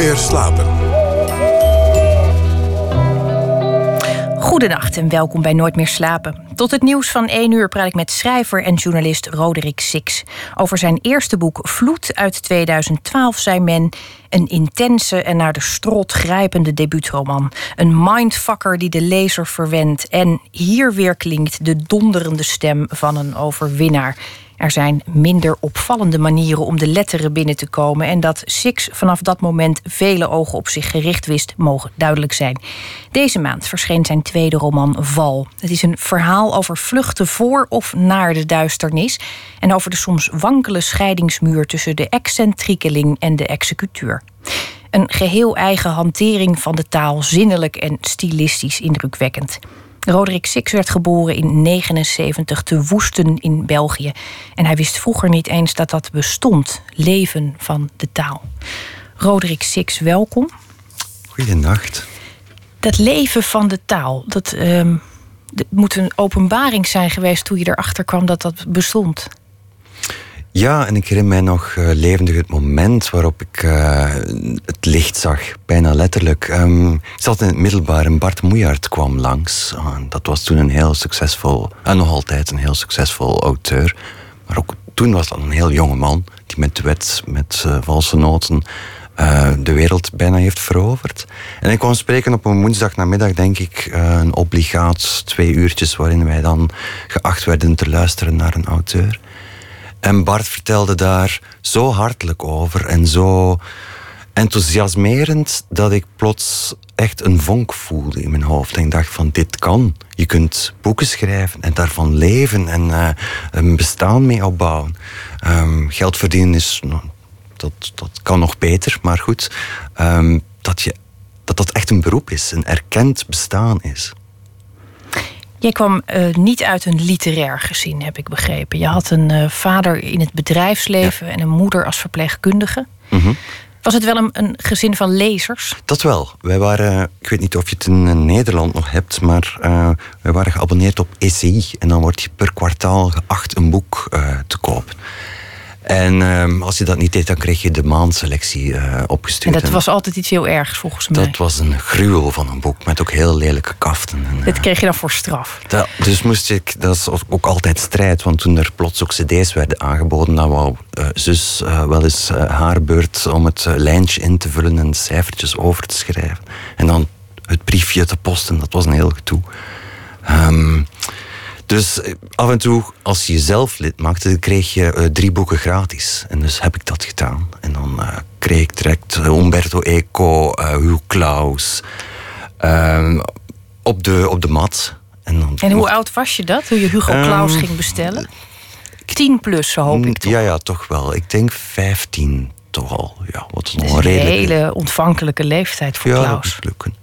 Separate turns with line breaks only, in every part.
meer slapen.
Goedenacht en welkom bij Nooit meer slapen. Tot het nieuws van 1 uur praat ik met schrijver en journalist Roderick Six. Over zijn eerste boek Vloed uit 2012 zei men... een intense en naar de strot grijpende debuutroman. Een mindfucker die de lezer verwendt. En hier weer klinkt de donderende stem van een overwinnaar. Er zijn minder opvallende manieren om de letteren binnen te komen. En dat Six vanaf dat moment vele ogen op zich gericht wist, mogen duidelijk zijn. Deze maand verscheen zijn tweede roman Val. Het is een verhaal over vluchten voor of naar de duisternis. En over de soms wankele scheidingsmuur tussen de excentriekeling en de executeur. Een geheel eigen hantering van de taal, zinnelijk en stilistisch indrukwekkend. Roderick Six werd geboren in 79 te Woesten in België. En hij wist vroeger niet eens dat dat bestond, leven van de taal. Roderick Six, welkom.
Goedenacht.
Dat leven van de taal, dat, uh, dat moet een openbaring zijn geweest toen je erachter kwam dat dat bestond.
Ja, en ik herinner mij nog uh, levendig het moment waarop ik uh, het licht zag, bijna letterlijk. Um, ik zat in het middelbaar en Bart Moejaert kwam langs. Uh, dat was toen een heel succesvol, en nog altijd een heel succesvol auteur. Maar ook toen was dat een heel jonge man die met duets, met valse noten de wereld bijna heeft veroverd. En ik kwam spreken op een woensdagnamiddag, denk ik, een obligaat twee uurtjes waarin wij dan geacht werden te luisteren naar een auteur. En Bart vertelde daar zo hartelijk over en zo enthousiasmerend dat ik plots echt een vonk voelde in mijn hoofd. En ik dacht van dit kan. Je kunt boeken schrijven en daarvan leven en uh, een bestaan mee opbouwen. Um, geld verdienen is, nou, dat, dat kan nog beter, maar goed. Um, dat, je, dat dat echt een beroep is, een erkend bestaan is.
Jij kwam uh, niet uit een literair gezin, heb ik begrepen. Je had een uh, vader in het bedrijfsleven ja. en een moeder als verpleegkundige. Mm -hmm. Was het wel een, een, gezin van lezers?
Dat wel. Wij waren, ik weet niet of je het in Nederland nog hebt, maar uh, wij waren geabonneerd op ECI. En dan word je per kwartaal geacht een boek te kopen. En um, als je dat niet deed, dan kreeg je de maandselectie uh, opgestuurd.
En dat was altijd iets heel ergs, volgens mij.
Dat was een gruwel van een boek, met ook heel lelijke kaften. En,
dat kreeg je dan voor straf?
Dat, dus moest ik, dat is ook altijd strijd, want toen er plots ook cd's werden aangeboden, dan wou uh, zus uh, wel eens haar beurt om het lijntje in te vullen en cijfertjes over te schrijven. En dan het briefje te posten, dat was een heel gedoe. Um, dus af en toe, als je jezelf lid maakte, kreeg je uh, drie boeken gratis. En dus heb ik dat gedaan. En dan uh, kreeg ik direct Umberto Eco, Hugo Claus ehm, op, de, op de mat.
En, dan en hoe mocht... oud was je dat, toen je Hugo um, Claus ging bestellen? Tien plus, zo hoop ik toch?
Ja, ja, toch wel. Ik denk vijftien toch al. Ja, wat is nog
een,
redelijke...
hele ontvankelijke leeftijd voor
ja. Dat lukken.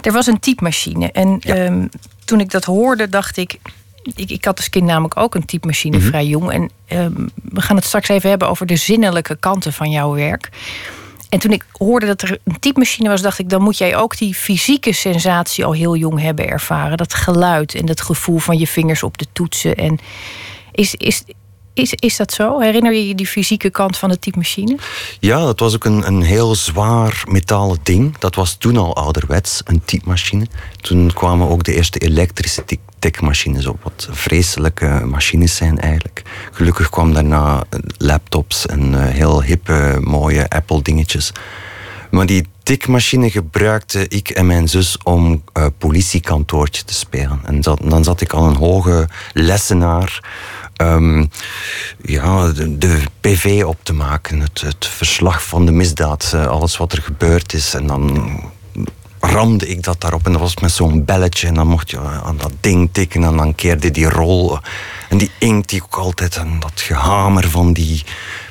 Er was een typemachine. En ja. um, toen ik dat hoorde, dacht ik. Ik, ik had als kind namelijk ook een typemachine, mm -hmm. vrij jong. En um, we gaan het straks even hebben over de zinnelijke kanten van jouw werk. En toen ik hoorde dat er een typemachine was, dacht ik, dan moet jij ook die fysieke sensatie al heel jong hebben ervaren. Dat geluid en dat gevoel van je vingers op de toetsen. En is, is, is, is dat zo? Herinner je je die fysieke kant van de typemachine?
Ja, dat was ook een, een heel zwaar metalen ding. Dat was toen al ouderwets, een typemachine. Toen kwamen ook de eerste elektrische tikmachines op, wat vreselijke machines zijn eigenlijk. Gelukkig kwam daarna laptops en uh, heel hippe, mooie Apple-dingetjes. Maar die tikmachine gebruikte ik en mijn zus om uh, politiekantoortje te spelen. En dan zat ik al een hoge lessenaar um, ja, de, de, PV op te maken. Het, het verslag van de misdaad, uh, alles wat er gebeurd is. En dan ramde ik dat daarop en dat was met zo'n belletje. En dan mocht je aan dat ding tikken en dan keerde die rol. En die inkt die ook altijd en dat gehamer van die,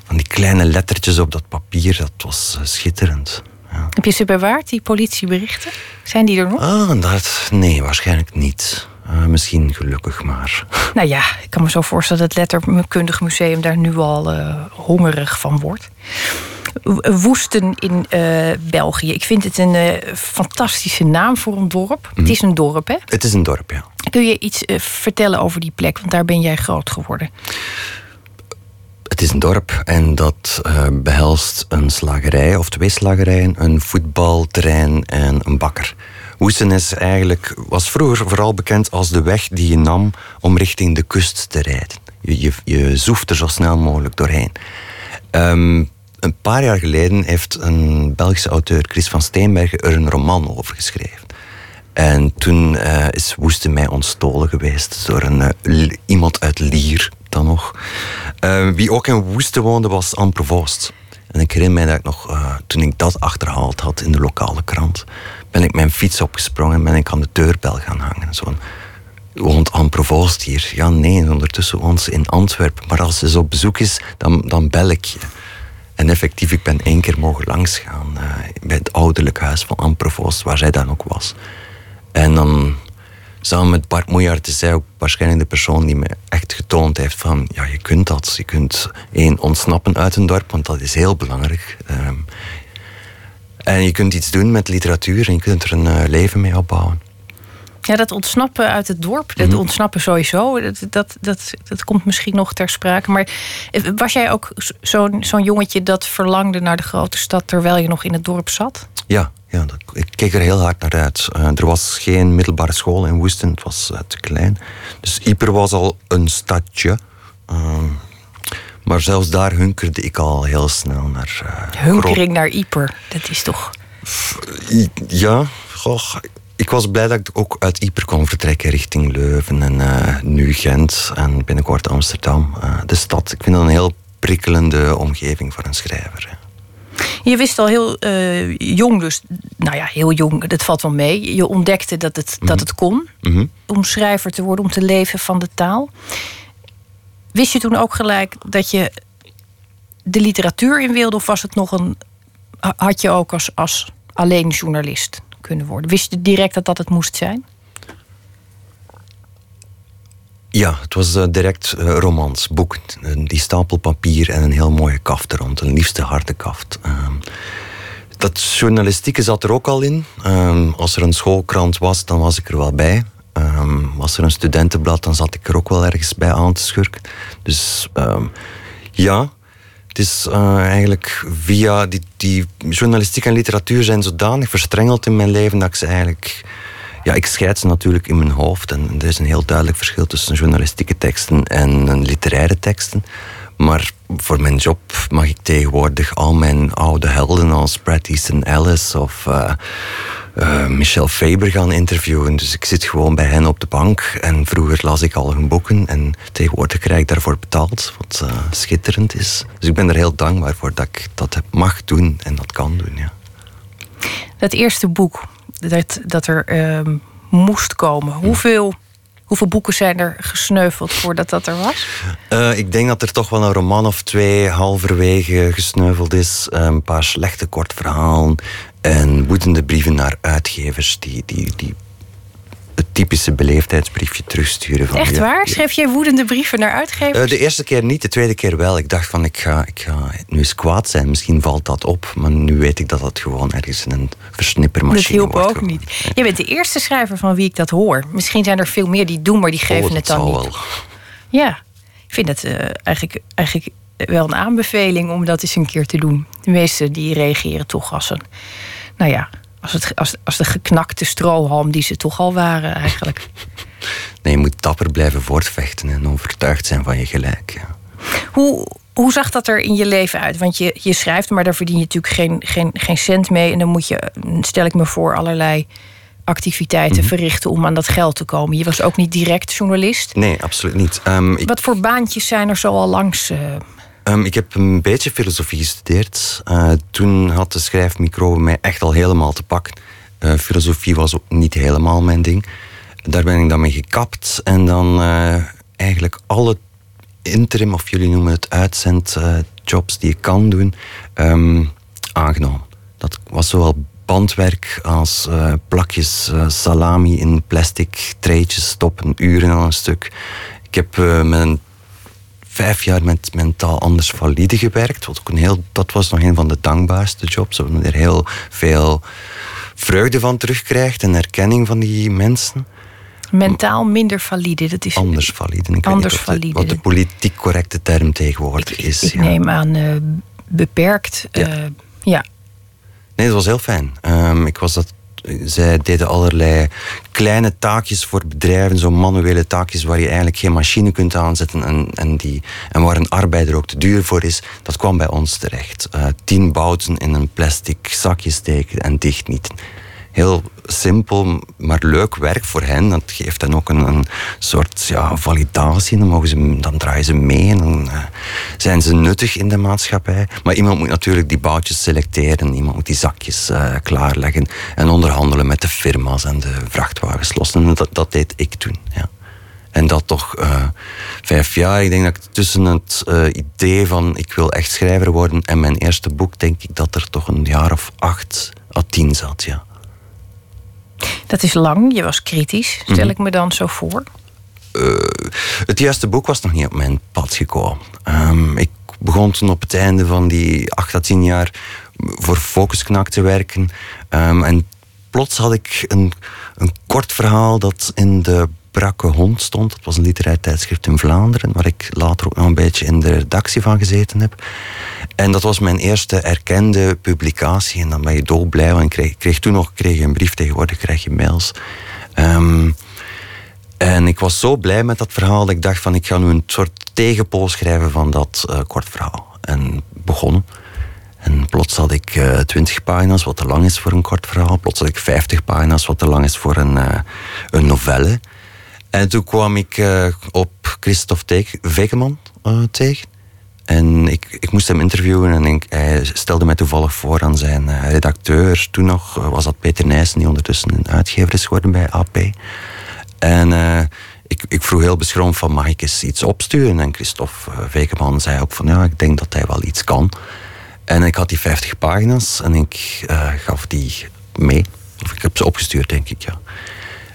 van die kleine lettertjes op dat papier, dat was uh, schitterend. Ja.
Heb je ze bewaard, die politieberichten? Zijn die er nog?
Ah, dat, nee, waarschijnlijk niet. Uh, misschien gelukkig maar.
Nou ja, ik kan me zo voorstellen dat het Letterkundig Museum daar nu al uh, hongerig van wordt. Woesten in uh, België. Ik vind het een fantastische naam voor een dorp. Mm. Het is een dorp, hè?
Het is een dorp, ja.
Kun je iets vertellen over die plek? Want daar ben jij groot geworden.
Het is een dorp en dat behelst een slagerij of twee slagerijen, een voetbalterrein en een bakker. Woesten eigenlijk, was vroeger vooral bekend als de weg die je nam om richting de kust te rijden. Je, je, je zoeft er zo snel mogelijk doorheen. Um, een paar jaar geleden heeft een Belgische auteur, Chris van Steenbergen, er een roman over geschreven. En toen uh, is Woesten mij ontstolen geweest door een, uh, iemand uit Lier dan nog. Uh, wie ook in Woesten woonde was Anne Provoost. En ik herinner mij dat ik nog, toen ik dat achterhaald had in de lokale krant, ben ik mijn fiets opgesprongen en ben ik aan de deurbel gaan hangen. Zo'n woont Anne Provoost hier? Ja, nee, ondertussen woont ze in Antwerpen. Maar als ze zo op bezoek is, dan, dan bel ik je. En effectief, ik ben één keer mogen langsgaan uh, bij het ouderlijk huis van Anne waar zij dan ook was. En dan samen met Bart Moejaert is zij ook waarschijnlijk de persoon die me echt getoond heeft van ja, je kunt dat. Je kunt één ontsnappen uit een dorp, want dat is heel belangrijk. Um, en je kunt iets doen met literatuur en je kunt er een uh, leven mee opbouwen.
Ja, dat ontsnappen uit het dorp, dat -hmm. ontsnappen sowieso, dat, dat, dat, dat komt misschien nog ter sprake. Maar eh, was jij ook zo'n zo'n jongetje dat verlangde naar de grote stad terwijl je nog in het dorp zat?
Ja, ja dat, ik keek er heel hard naar uit. Uh, er was geen middelbare school in Woesten, het was uh, te klein. Dus Ieper was al een stadje. Uh, maar zelfs daar hunkerde ik al heel snel naar.
Hunkering naar Ieper, dat is toch.
Ja, goh, ik was blij dat ik ook uit Ieper kon vertrekken richting Leuven en uh, nu Gent en binnenkort Amsterdam. Uh, de stad, ik vind dat een heel prikkelende omgeving voor een schrijver.
Je wist al heel uh, jong, dus nou ja, heel jong, dat valt wel mee. Je ontdekte dat het, mm -hmm. dat het kon
mm -hmm.
om schrijver te worden, om te leven van de taal. Wist je toen ook gelijk dat je de literatuur in wilde, of was het nog een. had je ook als, als alleen journalist? kunnen worden. Wist je direct dat dat het moest zijn?
Ja, het was uh, direct uh, romans, boek. Uh, die stapel papier en een heel mooie kaft er rond. Een liefste harde kaft. Ehm, dat journalistieke zat er ook al in. Um, als er een schoolkrant was, dan was ik er wel bij. Um, was er een studentenblad, dan zat ik er ook wel ergens bij aan te schurken. Dus ja, het is uh, eigenlijk via die, die journalistiek en literatuur zijn zodanig verstrengeld in mijn leven dat ik ze eigenlijk. Ja, ik scheid ze natuurlijk in mijn hoofd. En er is een heel duidelijk verschil tussen journalistieke teksten en literaire teksten. Maar voor mijn job mag ik tegenwoordig al mijn oude helden als Bret Easton Ellis of uh, uh, Michel Faber gaan interviewen. Dus ik zit gewoon bij hen op de bank. En vroeger las ik al hun boeken. En tegenwoordig krijg ik daarvoor betaald. Wat uh, schitterend is. Dus ik ben er heel dankbaar voor dat ik dat mag doen en dat kan doen. Ja.
Dat eerste boek dat, dat er uh, moest komen. Hoeveel, hoeveel boeken zijn er gesneuveld voordat dat er was?
Uh, ik denk dat er toch wel een roman of twee halverwege gesneuveld is. Een paar slechte kortverhalen. En woedende brieven naar uitgevers die, die, die het typische beleefdheidsbriefje terugsturen. Van,
Echt waar? Schreef jij woedende brieven naar uitgevers?
Uh, de eerste keer niet, de tweede keer wel. Ik dacht van, ik ga, ik ga nu eens kwaad zijn. Misschien valt dat op. Maar nu weet ik dat dat gewoon ergens in een versnippermachine
wordt. Dat hielp ook niet. Je bent de eerste schrijver van wie ik dat hoor. Misschien zijn er veel meer die doen, maar die geven
oh,
het dan niet.
Wel.
Ja, ik vind het uh, eigenlijk, eigenlijk wel een aanbeveling om dat eens een keer te doen. De meesten die reageren toch als een... Nou ja, als, het, als, als de geknakte strohalm die ze toch al waren eigenlijk.
Nee, je moet dapper blijven voortvechten en overtuigd zijn van je gelijk. Ja.
Hoe, hoe zag dat er in je leven uit? Want je, je schrijft, maar daar verdien je natuurlijk geen, geen, geen cent mee. En dan moet je, stel ik me voor, allerlei activiteiten mm -hmm. verrichten om aan dat geld te komen. Je was ook niet direct journalist?
Nee, absoluut niet. Um,
Wat voor baantjes zijn er zo al langs? Uh...
Um, ik heb een beetje filosofie gestudeerd. Uh, toen had de schrijfmicrobe mij echt al helemaal te pakken. Uh, filosofie was ook niet helemaal mijn ding. Daar ben ik dan mee gekapt. En dan uh, eigenlijk alle interim, of jullie noemen het uitzendjobs die ik kan doen, um, aangenomen. Dat was zowel bandwerk als plakjes salami in plastic treetjes stoppen, uren aan een stuk. Ik heb met een vijf jaar met mentaal anders valide gewerkt. Wat ook een heel, dat was nog een van de dankbaarste jobs. Waar je er heel veel vreugde van terugkrijgt en erkenning van die mensen.
Mentaal minder valide. Dat is
anders valide. Ik
anders
wat
valide.
De, wat de politiek correcte term tegenwoordig is.
Ik neem aan uh, beperkt. Ja. Uh, ja.
Nee, dat was heel fijn. Um, ik was dat zij deden allerlei kleine taakjes voor bedrijven, zo manuele taakjes waar je eigenlijk geen machine kunt aanzetten en, en, die, en waar een arbeider ook te duur voor is. Dat kwam bij ons terecht. Uh, tien bouten in een plastic zakje steken en dichtnieten heel simpel, maar leuk werk voor hen. Dat geeft hen ook een, een soort ja, validatie. Dan, mogen ze, dan draaien ze mee en dan uh, zijn ze nuttig in de maatschappij. Maar iemand moet natuurlijk die boutjes selecteren. Iemand moet die zakjes uh, klaarleggen en onderhandelen met de firma's en de vrachtwagens lossen. En dat, dat deed ik toen. Ja. En dat toch uh, vijf jaar. Ik denk dat ik tussen het idee van ik wil echt schrijver worden en mijn eerste boek, denk ik dat er toch een jaar of acht à tien zat. Ja.
Dat is lang, je was kritisch, stel ik me dan zo voor.
Uh, het juiste boek was nog niet op mijn pad gekomen. Um, ik begon toen op het einde van die acht à tien jaar voor Focusknak te werken. Um, en plots had ik een, een kort verhaal dat in de Brakke Hond stond. Dat was een literair tijdschrift in Vlaanderen, waar ik later ook nog een beetje in de redactie van gezeten heb. En dat was mijn eerste erkende publicatie. En dan ben je dolblij, want ik kreeg, toen nog kreeg een brief, tegenwoordig krijg je mails. Um, en ik was zo blij met dat verhaal dat ik dacht van ik ga nu een soort tegenpool schrijven van dat uh, kort verhaal. En begonnen. En plots had ik uh, 20 pagina's, wat te lang is voor een kort verhaal. Plots had ik 50 pagina's, wat te lang is voor een, uh, een novelle. En toen kwam ik uh, op Christophe Vekeman tegen. En ik, ik moest hem interviewen en ik, hij stelde mij toevallig voor aan zijn uh, redacteur. Toen nog was dat Peter Nijssen, die ondertussen een uitgever is geworden bij AP. En ik, ik, vroeg heel beschroomd van, mag ik eens iets opsturen? En Christophe Vekeman zei ook van, ja, ik denk dat hij wel iets kan. En ik had die 50 pagina's en ik gaf die mee. Of ik heb ze opgestuurd, denk ik, ja.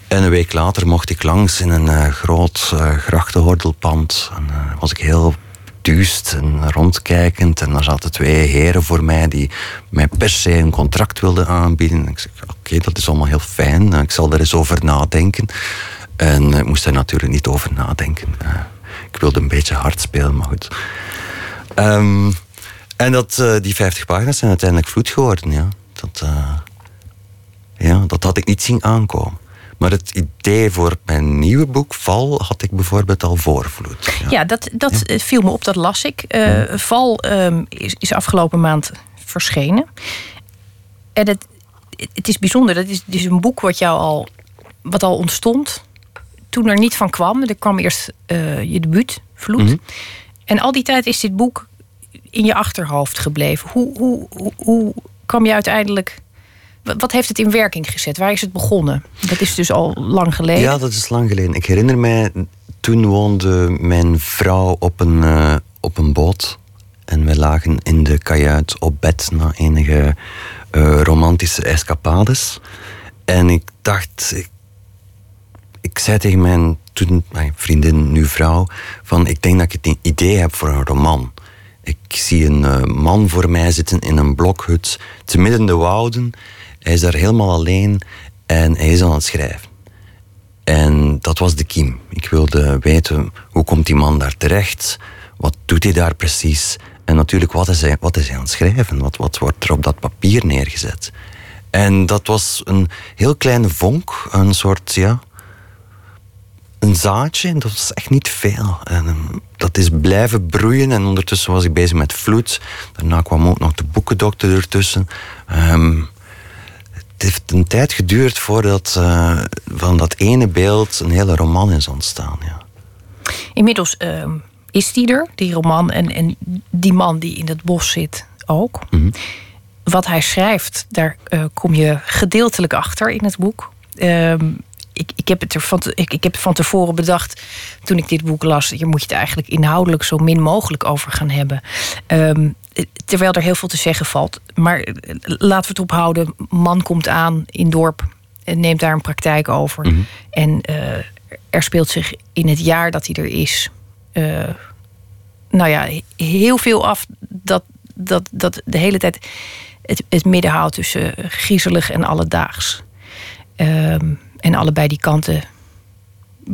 En een week later mocht ik langs in een groot grachtenhordelpand. En was ik heel duust en rondkijkend. En daar zaten twee heren voor mij die mij per se een contract wilden aanbieden. En ik zeg, oké, dat is allemaal heel fijn. Ik zal er eens over nadenken. En ik moest er natuurlijk niet over nadenken. Ik wilde een beetje hard spelen, maar goed. Um, en dat, uh, die 50 pagina's zijn uiteindelijk vloed geworden. Ja. Dat, uh, ja, dat had ik niet zien aankomen. Maar het idee voor mijn nieuwe boek, Val, had ik bijvoorbeeld al voorvloed.
Ja, ja dat, dat ja. viel me op, dat las ik. Uh, Val um, is, is afgelopen maand verschenen. En het, het is bijzonder, dat is, het is een boek wat jou al, wat al ontstond toen er niet van kwam. Er kwam eerst uh, je debuut, Vloed. Mm -hmm. En al die tijd is dit boek in je achterhoofd gebleven. Hoe, hoe, hoe, hoe kwam je uiteindelijk wat heeft het in werking gezet? Waar is het begonnen? Dat is dus al lang geleden.
Ja, dat is lang geleden. Ik herinner mij, toen woonde mijn vrouw op een, uh, op een boot. En we lagen in de kajuit op bed na enige uh, romantische escapades. En ik dacht, ik, ik zei tegen mijn, toen, mijn vriendin, nu vrouw, van ik denk dat ik het idee heb voor een roman. Ik zie een uh, man voor mij zitten in een blokhut, te midden de wouden. Hij is daar helemaal alleen en hij is aan het schrijven. En dat was de kiem. Ik wilde weten hoe komt die man daar terecht? Wat doet hij daar precies? En natuurlijk, wat is hij, wat is hij aan het schrijven? Wat, wat wordt er op dat papier neergezet? En dat was een heel kleine vonk, een soort, ja, een zaadje. Dat was echt niet veel. En um, dat is blijven broeien. En ondertussen was ik bezig met vloed. Daarna kwam ook nog de boekendokter ertussen. Um, het heeft een tijd geduurd voordat uh, van dat ene beeld een hele roman is ontstaan. Ja.
Inmiddels uh, is die er, die roman, en, en die man die in het bos zit ook. Mm -hmm. Wat hij schrijft, daar uh, kom je gedeeltelijk achter in het boek. Ik, ik, heb het er van te, ik, ik heb van tevoren bedacht, toen ik dit boek las, hier moet je het eigenlijk inhoudelijk zo min mogelijk over gaan hebben. Terwijl er heel veel te zeggen valt. Maar laten we het ophouden. Man komt aan in dorp en neemt daar een praktijk over. Mm -hmm. En uh, er speelt zich in het jaar dat hij er is... Uh, nou ja, heel veel af dat, dat, dat de hele tijd het, het midden houdt tussen griezelig en alledaags. Um, en allebei die kanten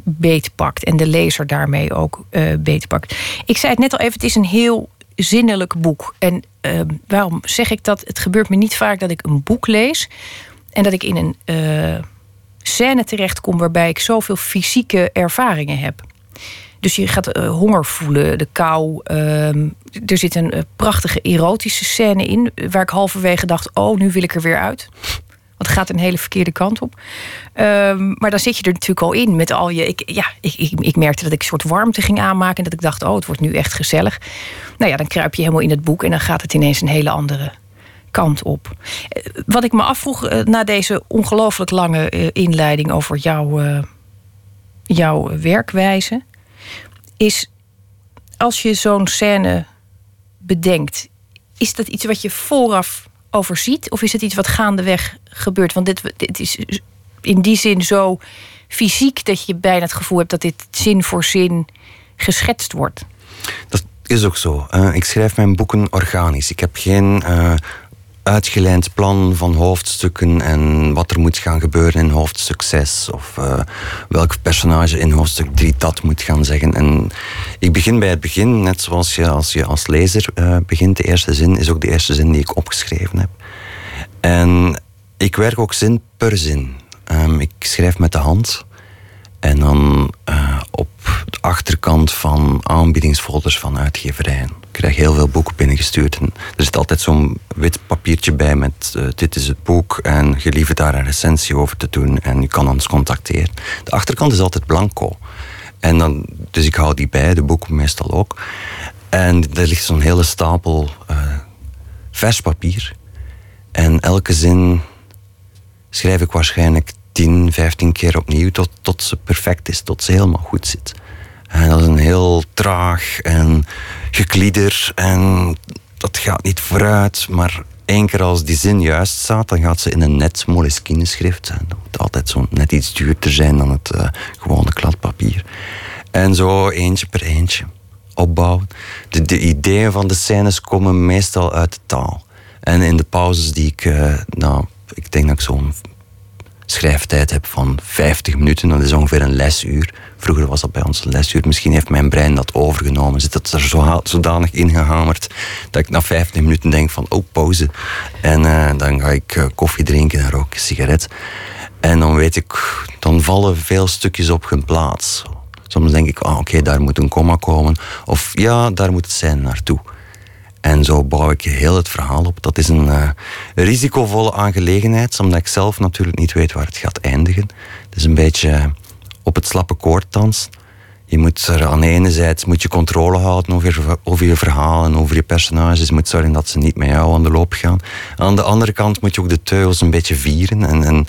beetpakt. En de lezer daarmee ook uh, beetpakt. Ik zei het net al even, het is een heel zinnelijk boek. En ehm, waarom zeg ik dat? Het gebeurt me niet vaak dat ik een boek lees en dat ik in een uh, scène terechtkom waarbij ik zoveel fysieke ervaringen heb. Dus je gaat uh, honger voelen, de kou. Ehm, er zit een uh, prachtige erotische scène in, waar ik halverwege dacht: oh, nu wil ik er weer uit. Het gaat een hele verkeerde kant op. Um, maar dan zit je er natuurlijk al in met al je. Ik, ja, ik, ik, ik, merkte dat ik een soort warmte ging aanmaken. En dat ik dacht: oh, het wordt nu echt gezellig. Nou ja, dan kruip je helemaal in het boek en dan gaat het ineens een hele andere kant op. Wat ik me afvroeg uh, na deze ongelooflijk lange uh, inleiding over jouw, jouw werkwijze, is als je zo'n scène bedenkt, is dat iets wat je vooraf overziet of is het iets wat gaandeweg gebeurt? Want dit, dit is in die zin zo fysiek dat je bijna het gevoel hebt dat dit zin voor zin geschetst wordt.
Dat is ook zo. ik schrijf mijn boeken organisch. Ik heb geen uitgelijnd plan van hoofdstukken en wat er moet gaan gebeuren in hoofdstuk 6 of uh, welk personage in hoofdstuk 3 dat moet gaan zeggen. En ik begin bij het begin, net zoals je als je als lezer uh, begint. De eerste zin is ook de eerste zin die ik opgeschreven heb. En ik werk ook zin per zin. Um, ik schrijf met de hand. En dan uh, op de achterkant van aanbiedingsfolders van uitgeverijen. Ik krijg heel veel boeken binnengestuurd. En er zit altijd zo'n wit papiertje bij met uh, dit is het boek en gelieve daar een recensie over te doen en je kan ons contacteren. De achterkant is altijd blanco. En dan, dus ik hou die bij, de boeken meestal ook. En er ligt zo'n hele stapel uh, vers papier. En elke zin schrijf ik waarschijnlijk 10, 15 keer opnieuw tot, tot ze perfect is, tot ze helemaal goed zit. En dat is een heel traag en geklieder en dat gaat niet vooruit, maar één keer als die zin juist staat, dan gaat ze in een net schrift. Dat moet altijd zo net iets duurder zijn dan het uh, gewone kladpapier. En zo eentje per eentje opbouwen. De, de, ideeën van de scènes komen meestal uit de taal. En in de pauzes die ik, uh, nou, ik denk dat ik zo'n schrijftijd heb van 50 minuten. Dat is ongeveer een lesuur. Vroeger was dat bij ons een lesuur. Misschien heeft mijn brein dat overgenomen. Zit dat er zo, zodanig ingehamerd dat ik na 50 minuten denk van, oh, pauze. En uh, dan ga ik uh, koffie drinken en rook een sigaret. En dan weet ik, dan vallen veel stukjes op hun plaats. Soms denk ik, ah, oké, daar moet een komma komen. Of ja, daar moet het zijn naartoe. En zo bouw ik heel het verhaal op. Dat is een uh, risicovolle aangelegenheid, omdat ik zelf natuurlijk niet weet waar het gaat eindigen. Het is een beetje op het slappe koord dansen. Je moet er aan de ene zijde moet je controle houden over je, verhaal en over je personages. Je moet zorgen dat ze niet met jou aan de loop gaan. Aan de andere kant moet je ook de teugels een beetje vieren en, en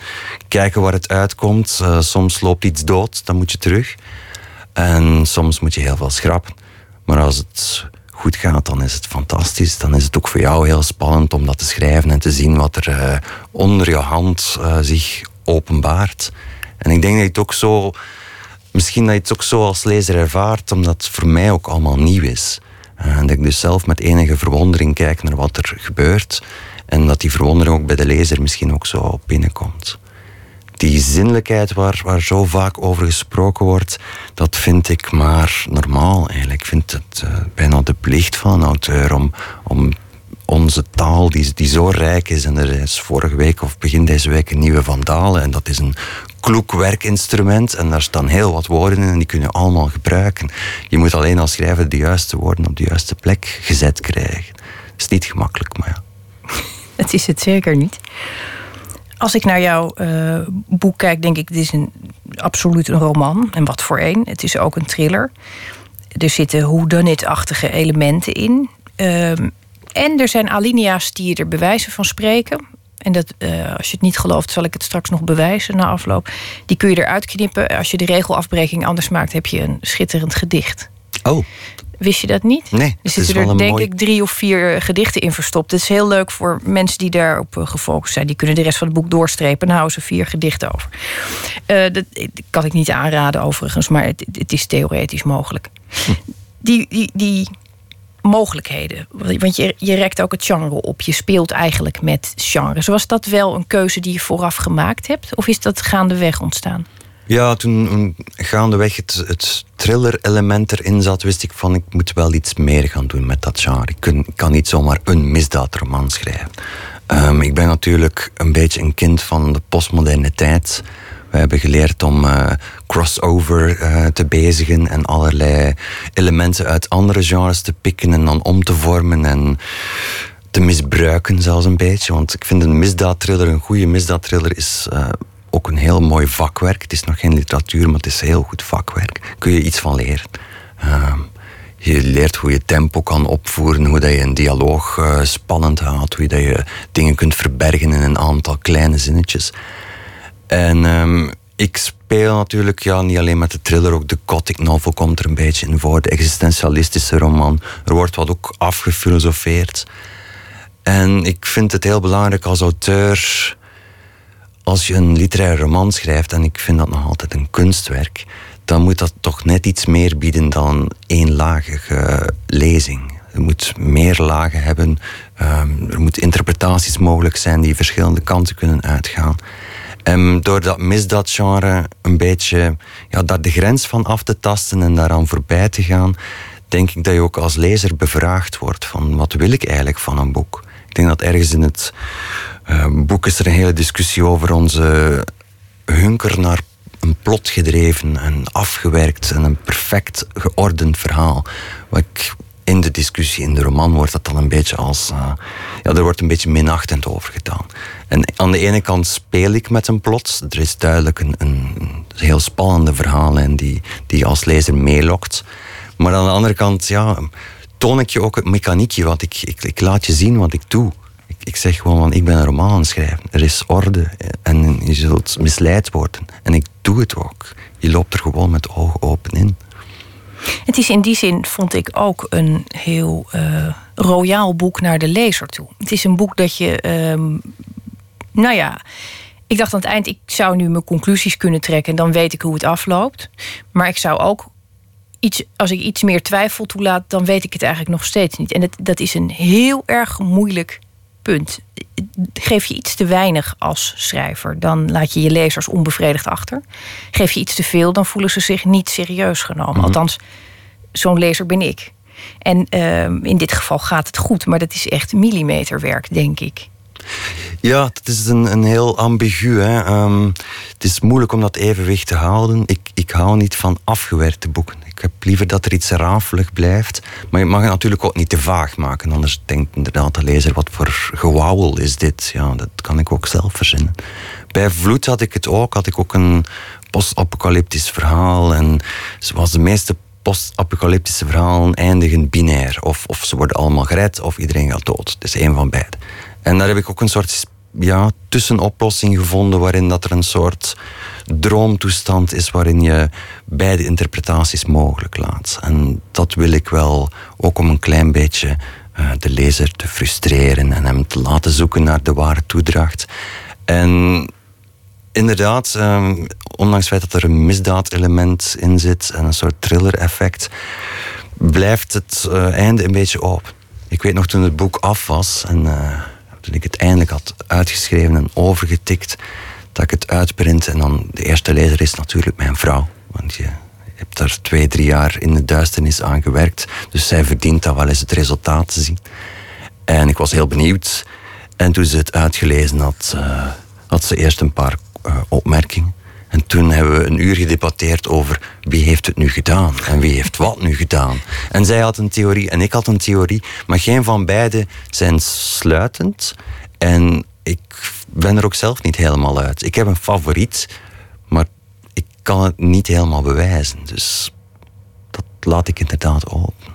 kijken waar het uitkomt. Uh, soms loopt iets dood, dan moet je terug. En soms moet je heel veel schrappen. Maar als het goed gaat, dan is het fantastisch. Dan is het ook voor jou heel spannend om dat te schrijven en te zien wat er uh, onder je hand uh, zich openbaart. En ik denk dat je het ook zo, misschien dat je het ook zo als lezer ervaart, omdat het voor mij ook allemaal nieuw is. Uh, en dat ik dus zelf met enige verwondering kijk naar wat er gebeurt. En dat die verwondering ook bij de lezer misschien ook zo binnenkomt die zinnelijkheid waar, waar zo vaak over gesproken wordt, dat vind ik maar normaal eigenlijk. Ik vind het uh, bijna de plicht van een auteur om, om onze taal, die, die zo rijk is, en er is vorige week of begin deze week een nieuwe Vandalen, en dat is een kloek werkinstrument, en daar staan heel wat woorden in, en die kunnen allemaal gebruiken. Je moet alleen als schrijver de juiste woorden op de juiste plek gezet krijgen. Dat is niet gemakkelijk, maar ja.
Het is het zeker niet. Als ik naar jouw uh, boek kijk, denk ik, dit is een, absoluut een roman. En wat voor een. Het is ook een thriller. Er zitten whodunit-achtige elementen in. Uh, en er zijn alinea's die er bewijzen van spreken. En dat, uh, als je het niet gelooft, zal ik het straks nog bewijzen na afloop. Die kun je eruit knippen. Als je de regelafbreking anders maakt, heb je een schitterend gedicht.
Oh,
Wist je dat niet?
Nee.
Er zitten er denk ik drie of vier gedichten in verstopt. Het is heel leuk voor mensen die daarop eh, gefocust zijn. Die kunnen de rest van het boek doorstrepen en houden ze vier gedichten over. Uh, dat kan ik niet aanraden overigens, maar het, het is theoretisch mogelijk. Hm. Die, die, die mogelijkheden. Want je, je rekt ook het genre op. Je speelt eigenlijk met genre. Was dat wel een keuze die je vooraf gemaakt hebt? Of is dat gaandeweg ontstaan?
Ja, toen gaandeweg het, het thriller-element erin zat, wist ik van ik moet wel iets meer gaan doen met dat genre. Ik, kan niet zomaar een misdaadroman schrijven. Um, ik ben natuurlijk een beetje een kind van de postmoderne tijd. We hebben geleerd om uh, crossover uh, te bezigen en allerlei elementen uit andere genres te pikken en dan om te vormen en te misbruiken zelfs een beetje. Want ik vind een misdaadthriller, een goede misdaadthriller is uh, ook een heel mooi vakwerk. Het is nog geen literatuur, maar het is heel goed vakwerk. Kun je iets van leren. Uh, je leert hoe je tempo kan opvoeren, hoe dat je een dialoog uh, spannend houdt, hoe dat je dingen kunt verbergen in een aantal kleine zinnetjes. En um, ik speel natuurlijk ja, niet alleen met de thriller, ook de gothic novel komt er een beetje in voor, de existentialistische roman. Er wordt wat ook afgefilosofeerd. En ik vind het heel belangrijk als auteur, als je een literaire roman schrijft, en ik vind dat nog altijd een kunstwerk, dan moet dat toch net iets meer bieden dan eenlagige lezing. Je moet meer lagen hebben. Um, er moeten interpretaties mogelijk zijn die verschillende kanten kunnen uitgaan. En door dat misdaadgenre een beetje ja, daar de grens van af te tasten en daaraan voorbij te gaan, denk ik dat je ook als lezer bevraagd wordt van wat wil ik eigenlijk van een boek. Ik denk dat ergens in het boek is er een hele discussie over onze hunker naar een plot gedreven en afgewerkt en een perfect geordend verhaal. Wat in de discussie in de roman wordt dat dan een beetje als. Uh, ja, er wordt een beetje minachtend over gedaan. En aan de ene kant speel ik met een plot. Er is duidelijk een, een heel spannende verhaallijn die, die als lezer meelokt. Maar aan de andere kant, ja, toon ik je ook het mechaniekje, want ik, ik, ik laat je zien wat ik doe. Ik, zeg gewoon, van, ik ben een roman aan het schrijven. Er is orde en je zult misleid worden. En ik doe het ook. Je loopt er gewoon met ogen open in.
Het is in die zin, vond ik, ook een heel uh, royaal boek naar de lezer toe. Het is een boek dat je, um, nou ja, ik dacht aan het eind, ik zou nu mijn conclusies kunnen trekken en dan weet ik hoe het afloopt. Maar ik zou ook iets, als ik iets meer twijfel toelaat, dan weet ik het eigenlijk nog steeds niet. En dat, dat is een heel erg moeilijk punt. Geef je iets te weinig als schrijver, dan laat je je lezers onbevredigd achter. Geef je iets te veel, dan voelen ze zich niet serieus genomen. Mhm. Althans, zo'n lezer ben ik. En ehm, in dit geval gaat het goed, maar dat is echt millimeterwerk, denk ik.
Ja, het is een, een heel ambigu. Hè. Ehm, het is moeilijk om dat evenwicht te houden. Ik, ik hou niet van afgewerkte boeken. Heb liever dat er iets rafelig blijft. Maar je mag het natuurlijk ook niet te vaag maken. Anders denkt inderdaad de lezer, wat voor gewauwel is dit? Ja, dat kan ik ook zelf verzinnen. Bij Vloed had ik het ook. Had ik ook een post-apocalyptisch verhaal. En zoals de meeste post-apocalyptische verhalen eindigen binair. Of, of ze worden allemaal gered, of iedereen gaat dood. Is één van beide. En daar heb ik ook een soort ja, tussenoplossing gevonden waarin dat er een soort droomtoestand is waarin je beide interpretaties mogelijk laat. En dat wil ik wel ook om een klein beetje uh, de lezer te frustreren en hem te laten zoeken naar de ware toedracht. En inderdaad, um, ondanks het feit dat er een misdaadelement in zit en een soort thriller-effect, blijft het uh, einde een beetje op. Ik weet nog toen het boek af was en uh, toen ik het eindelijk had uitgeschreven en overgetikt, dat ik het uitprint. En dan de eerste lezer is natuurlijk mijn vrouw. Want je hebt daar twee, drie jaar in de duisternis aan gewerkt. Dus zij verdient dan wel eens het resultaat te zien. En ik was heel benieuwd. En toen ze het uitgelezen had, uh, had ze eerst een paar uh, opmerkingen. En toen hebben we een uur gedebatteerd over wie heeft het nu gedaan en wie heeft wat nu gedaan. En zij had een theorie en ik had een theorie, maar geen van beiden zijn sluitend. En ik ben er ook zelf niet helemaal uit. Ik heb een favoriet, maar ik kan het niet helemaal bewijzen. Dus dat laat ik inderdaad open.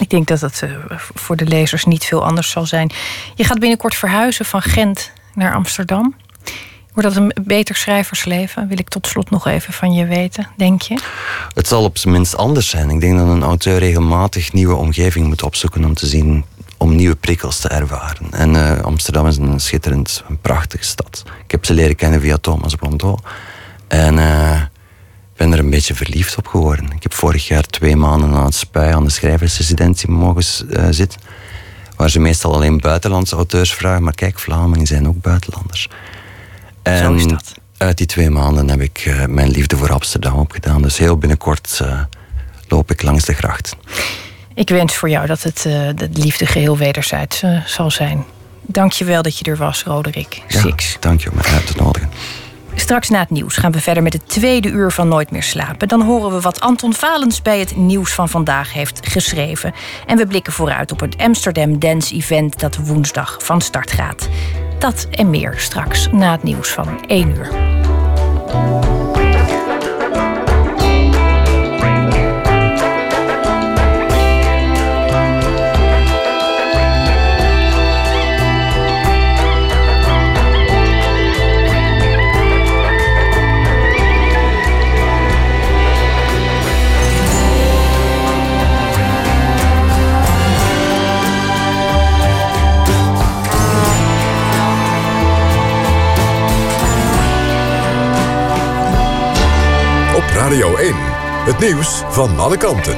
Ik denk dat het uh, voor de lezers niet veel anders zal zijn. Je gaat binnenkort verhuizen van Gent naar Amsterdam. Wordt dat een beter schrijversleven? Wil ik tot slot nog even van je weten, denk je?
Het zal op zijn minst anders zijn. Ik denk dat een auteur regelmatig nieuwe omgeving moet opzoeken om te zien om nieuwe prikkels te ervaren. En uh, Amsterdam is een schitterend, een prachtige stad. Ik heb ze leren kennen via Thomas Blondeau. En uh, ben er een beetje verliefd op geworden. Ik heb vorig jaar twee maanden aan het spui aan de schrijversresidentie mogen uh, zitten. Waar ze meestal alleen buitenlandse auteurs vragen. Maar kijk, Vlamingen zijn ook buitenlanders.
En, Zo is dat.
Uit die twee maanden heb ik uh, mijn liefde voor Amsterdam opgedaan. Dus heel binnenkort uh, loop ik langs de gracht.
Ik wens voor jou dat het uh, de liefde geheel wederzijds zal zijn. Dank je wel dat je er was, Roderick Six.
Ja, dank je om mij uit te nodigen.
Straks na het nieuws gaan we verder met het tweede uur van Nooit meer slapen. Dan horen we wat Anton Valens bij het nieuws van vandaag heeft geschreven. En we blikken vooruit op het Amsterdam Dance Event dat woensdag van start gaat. Dat en meer straks na het nieuws van 1 uur.
Radio 1. Het nieuws van alle kanten.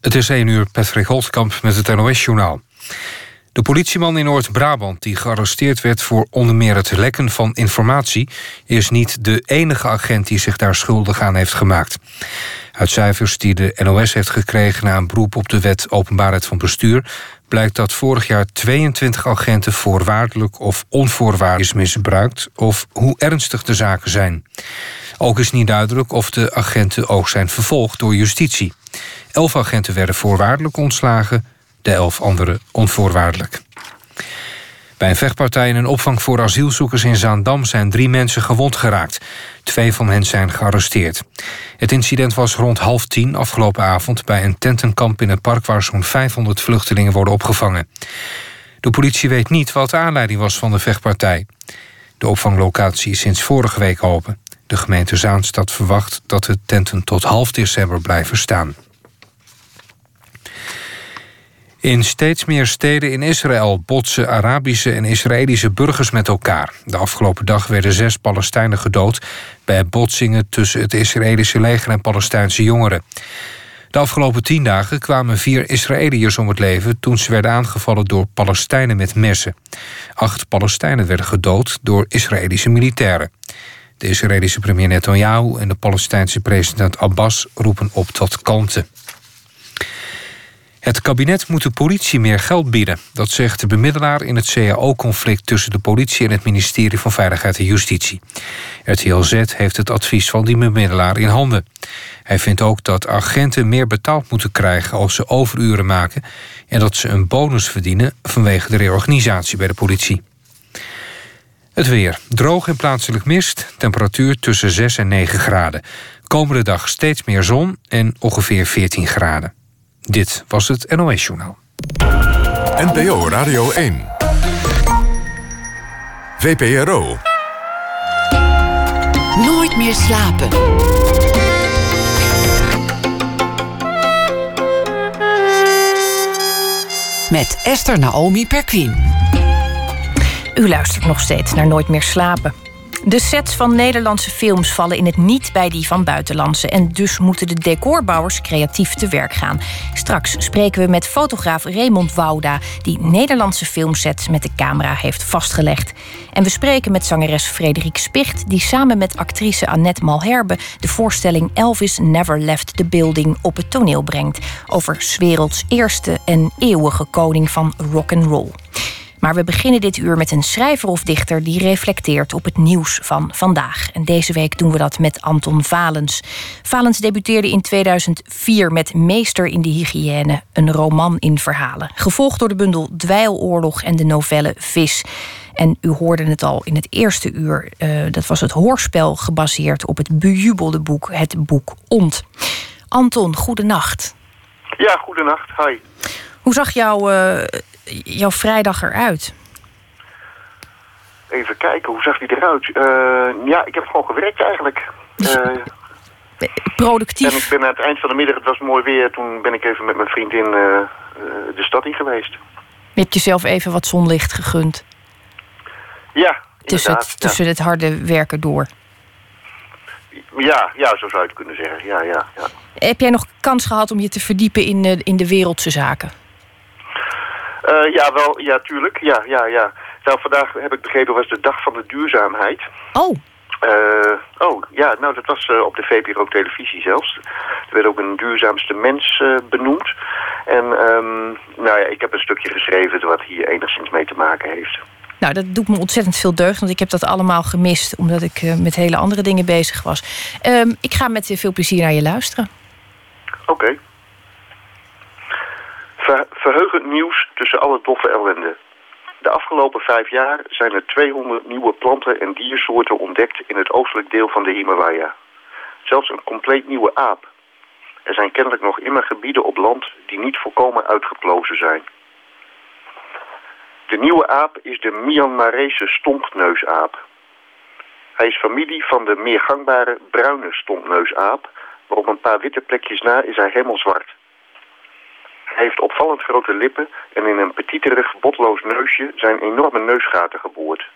Het is 1 uur, Patrick Holtkamp met het NOS-journaal. De politieman in Noord-Brabant die gearresteerd werd voor onder meer het lekken van informatie... is niet de enige agent die zich daar schuldig aan heeft gemaakt. Uit cijfers die de NOS heeft gekregen na een beroep op de wet openbaarheid van bestuur blijkt dat vorig jaar 22 agenten voorwaardelijk of onvoorwaardelijk is misbruikt of hoe ernstig de zaken zijn. Ook is niet duidelijk of de agenten ook zijn vervolgd door justitie. Elf agenten werden voorwaardelijk ontslagen, de elf anderen onvoorwaardelijk. Bij een vechtpartij in een opvang voor asielzoekers in Zaandam zijn drie mensen gewond geraakt. Twee van hen zijn gearresteerd. Het incident was rond half tien afgelopen avond bij een tentenkamp in het park waar zo'n 500 vluchtelingen worden opgevangen. De politie weet niet wat de aanleiding was van de vechtpartij. De opvanglocatie is sinds vorige week open. De gemeente Zaanstad verwacht dat de tenten tot half december blijven staan. In steeds meer steden in Israël botsen Arabische en Israëlische burgers met elkaar. De afgelopen dag werden zes Palestijnen gedood bij botsingen tussen het Israëlische leger en Palestijnse jongeren. De afgelopen tien dagen kwamen vier Israëliërs om het leven toen ze werden aangevallen door Palestijnen met messen. Acht Palestijnen werden gedood door Israëlische militairen. De Israëlische premier Netanyahu en de Palestijnse president Abbas roepen op tot kalmte. Het kabinet moet de politie meer geld bieden. Dat zegt de bemiddelaar in het CAO-conflict tussen de politie en het ministerie van Veiligheid en Justitie. RTL Z heeft het advies van die bemiddelaar in handen. Hij vindt ook dat agenten meer betaald moeten krijgen als ze overuren maken en dat ze een bonus verdienen vanwege de reorganisatie bij de politie. Het weer. Droog en plaatselijk mist. Temperatuur tussen 6 en 9 graden. Komende dag steeds meer zon en ongeveer 14 graden. Dit was het NOS-journaal.
NPO Radio 1. VPRO.
Nooit meer slapen. Met Esther Naomi Perquin.
U luistert nog steeds naar Nooit meer slapen. De sets van Nederlandse films vallen in het niet bij die van buitenlandse. En dus moeten de decorbouwers creatief te werk gaan. Straks spreken we met fotograaf Raymond Wouda, die Nederlandse filmsets met de camera heeft vastgelegd. En we spreken met zangeres Frederik Spicht, die samen met actrice Annette Malherbe de voorstelling Elvis Never Left the Building op het toneel brengt. Over 's werelds eerste en eeuwige koning van rock and roll. Maar we beginnen dit uur met een schrijver of dichter die reflecteert op het nieuws van vandaag. En deze week doen we dat met Anton Valens. Valens debuteerde in 2004 met Meester in de Hygiëne, een roman in verhalen. Gevolgd door de bundel Dweiloorlog en de novelle Vis. En u hoorde het al in het eerste uur. Uh, dat was het hoorspel gebaseerd op het bejubelde boek, het boek Ont. Anton, goedenacht.
Ja, goedenacht. Hi.
Hoe zag jouw uh, jouw vrijdag eruit?
Even kijken, hoe zag die eruit? Uh, ja, ik heb gewoon gewerkt eigenlijk. Uh,
Productief?
En ik ben aan het eind van de middag, het was mooi weer... toen ben ik even met mijn vriendin uh, de stad in geweest.
Je hebt jezelf even wat zonlicht gegund?
Ja,
Tussen, het, tussen het harde werken door?
Ja, ja, zo zou je het kunnen zeggen. Ja, ja, ja.
Heb jij nog kans gehad om je te verdiepen in, in de wereldse zaken?
Uh, ja, wel, ja, tuurlijk. Ja, ja, ja. Nou, vandaag heb ik begrepen was de dag van de duurzaamheid.
Oh.
Uh, oh, ja, nou dat was uh, op de VPRO televisie zelfs. Er werd ook een duurzaamste mens uh, benoemd. En um, nou ja, ik heb een stukje geschreven wat hier enigszins mee te maken heeft.
Nou, dat doet me ontzettend veel deugd, want ik heb dat allemaal gemist... omdat ik met hele andere dingen bezig was. Um, ik ga met veel plezier naar je luisteren.
Oké. Okay. Ver verheugend nieuws tussen alle doffe ellende. De afgelopen vijf jaar zijn er 200 nieuwe planten- en diersoorten ontdekt in het oostelijk deel van de Himalaya. Zelfs een compleet nieuwe aap. Er zijn kennelijk nog immer gebieden op land die niet volkomen uitgeplozen zijn. De nieuwe aap is de Myanmarese stompneusaap. Hij is familie van de meer gangbare bruine stompneusaap, maar op een paar witte plekjes na is hij helemaal zwart. Heeft opvallend grote lippen en in een petiterig, botloos neusje zijn enorme neusgaten geboord.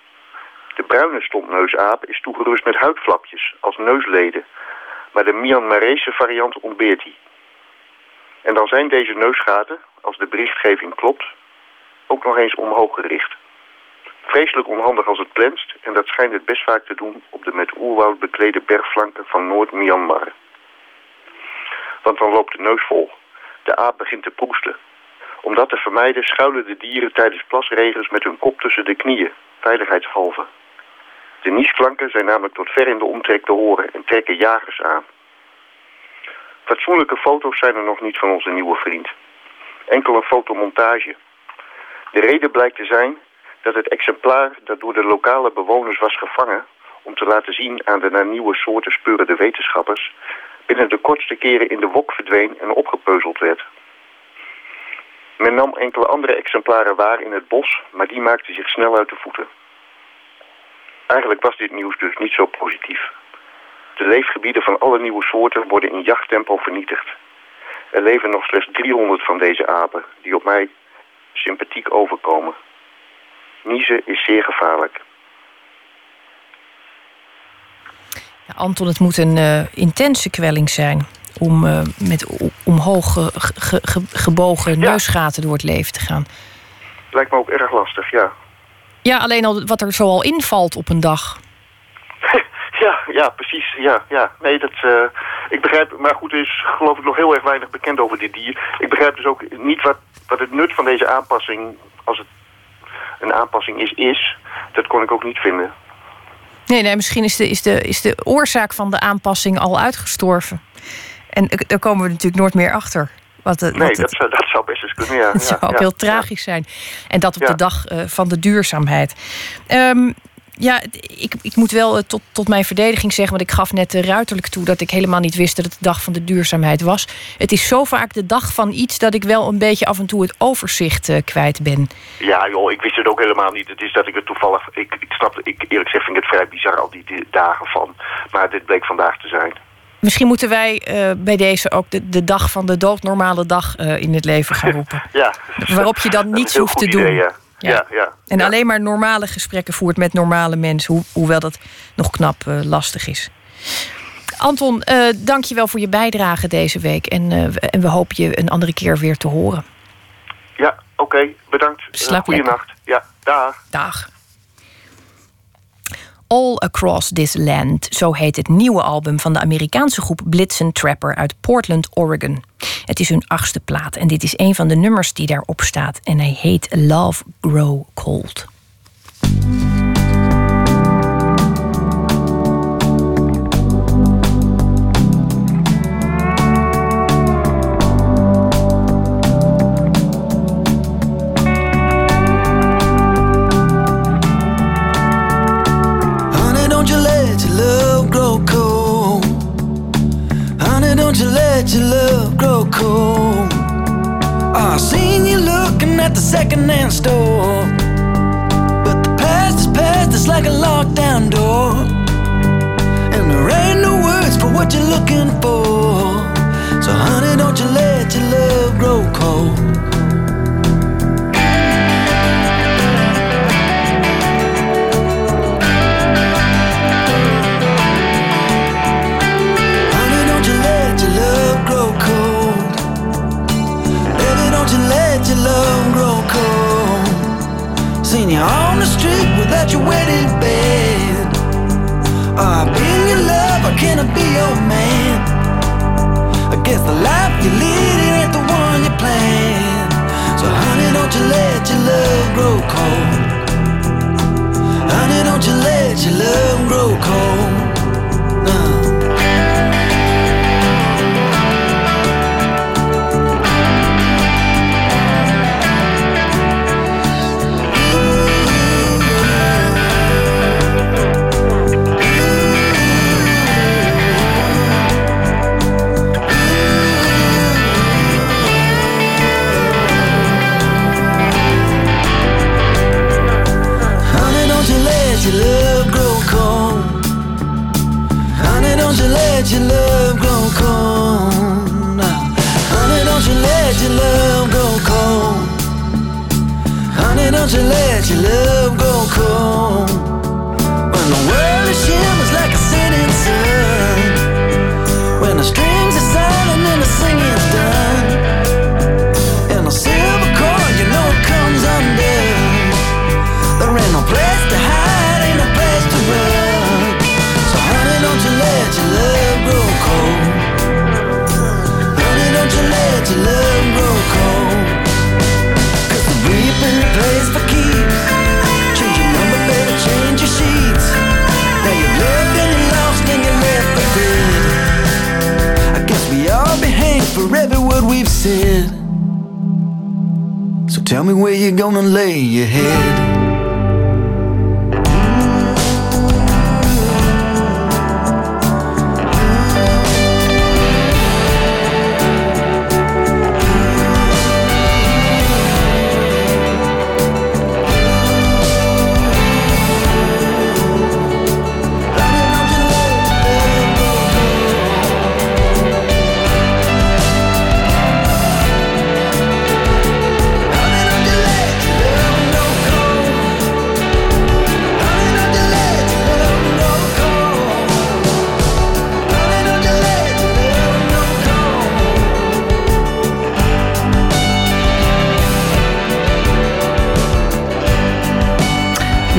De bruine stompneusaap is toegerust met huidflapjes als neusleden, maar de Myanmarese variant ontbeert die. En dan zijn deze neusgaten, als de berichtgeving klopt, ook nog eens omhoog gericht. Vreselijk onhandig als het plenst en dat schijnt het best vaak te doen op de met oerwoud beklede bergflanken van Noord-Myanmar. Want dan loopt de neus vol. De aap begint te proesten. Om dat te vermijden schuilen de dieren tijdens plasregels met hun kop tussen de knieën, veiligheidshalve. De niesklanken zijn namelijk tot ver in de omtrek te horen en trekken jagers aan. Fatsoenlijke foto's zijn er nog niet van onze nieuwe vriend. Enkel een fotomontage. De reden blijkt te zijn dat het exemplaar dat door de lokale bewoners was gevangen... om te laten zien aan de naar nieuwe soorten speurende wetenschappers binnen de kortste keren in de wok verdween en opgepeuzeld werd. Men nam enkele andere exemplaren waar in het bos, maar die maakten zich snel uit de voeten. Eigenlijk was dit nieuws dus niet zo positief. De leefgebieden van alle nieuwe soorten worden in jachttempo vernietigd. Er leven nog slechts 300 van deze apen, die op mij sympathiek overkomen. Niezen is zeer gevaarlijk.
Ja, Anton, het moet een uh, intense kwelling zijn om uh, met omhoog ge, ge, ge, gebogen ja. neusgaten door het leven te gaan.
Lijkt me ook erg lastig, ja.
Ja, alleen al wat er zoal invalt op een dag.
ja, ja, precies. Ja, ja. Nee, dat, uh, ik begrijp, maar goed, er is geloof ik nog heel erg weinig bekend over dit dier. Ik begrijp dus ook niet wat, wat het nut van deze aanpassing, als het een aanpassing is, is. Dat kon ik ook niet vinden.
Nee, nee, misschien is de, is, de, is de oorzaak van de aanpassing al uitgestorven. En daar komen we natuurlijk nooit meer achter.
Wat, nee, wat dat, zou, dat zou best eens kunnen, ja.
Het zou ook ja, heel tragisch zijn. En dat op de dag uh, van de duurzaamheid. Um, ja, ik, ik moet wel tot, tot mijn verdediging zeggen... want ik gaf net ruiterlijk toe dat ik helemaal niet wist... dat het de dag van de duurzaamheid was. Het is zo vaak de dag van iets... dat ik wel een beetje af en toe het overzicht uh, kwijt ben.
Ja, joh, ik wist het ook helemaal niet. Het is dat ik het toevallig... Ik, ik snap, ik, eerlijk gezegd vind ik het vrij bizar al die, die dagen van. Maar dit bleek vandaag te zijn.
Misschien moeten wij uh, bij deze ook de, de dag van de doodnormale dag uh, in het leven gaan roepen.
ja.
Waarop je dan niets hoeft te
idee,
doen.
Ja. Ja. Ja,
en
ja.
alleen maar normale gesprekken voert met normale mensen, ho hoewel dat nog knap uh, lastig is. Anton, uh, dank je wel voor je bijdrage deze week. En, uh, en we hopen je een andere keer weer te horen.
Ja, oké. Okay, bedankt.
Slaap
Goeienacht. Ja, dag.
Dag. All Across This Land, zo heet het nieuwe album van de Amerikaanse groep Blitzen Trapper uit Portland, Oregon. Het is hun achtste plaat en dit is een van de nummers die daarop staat en hij heet Love Grow Cold.
Grow cold. I seen you looking at the secondhand store. But the past is past, it's like a lockdown door. And there ain't no words for what you're looking for. So, honey, don't you let your love grow cold seen you on the street without your wedding. Oh, I've been your love, or can I be your man? I guess the life you're leading ain't the one you planned. So, honey, don't you let your love grow cold. Honey, don't you let your love grow cold. Let your love grow cold. Honey, don't you let your love grow cold. Honey, don't you let for every word we've said. So tell me where you're gonna lay your head.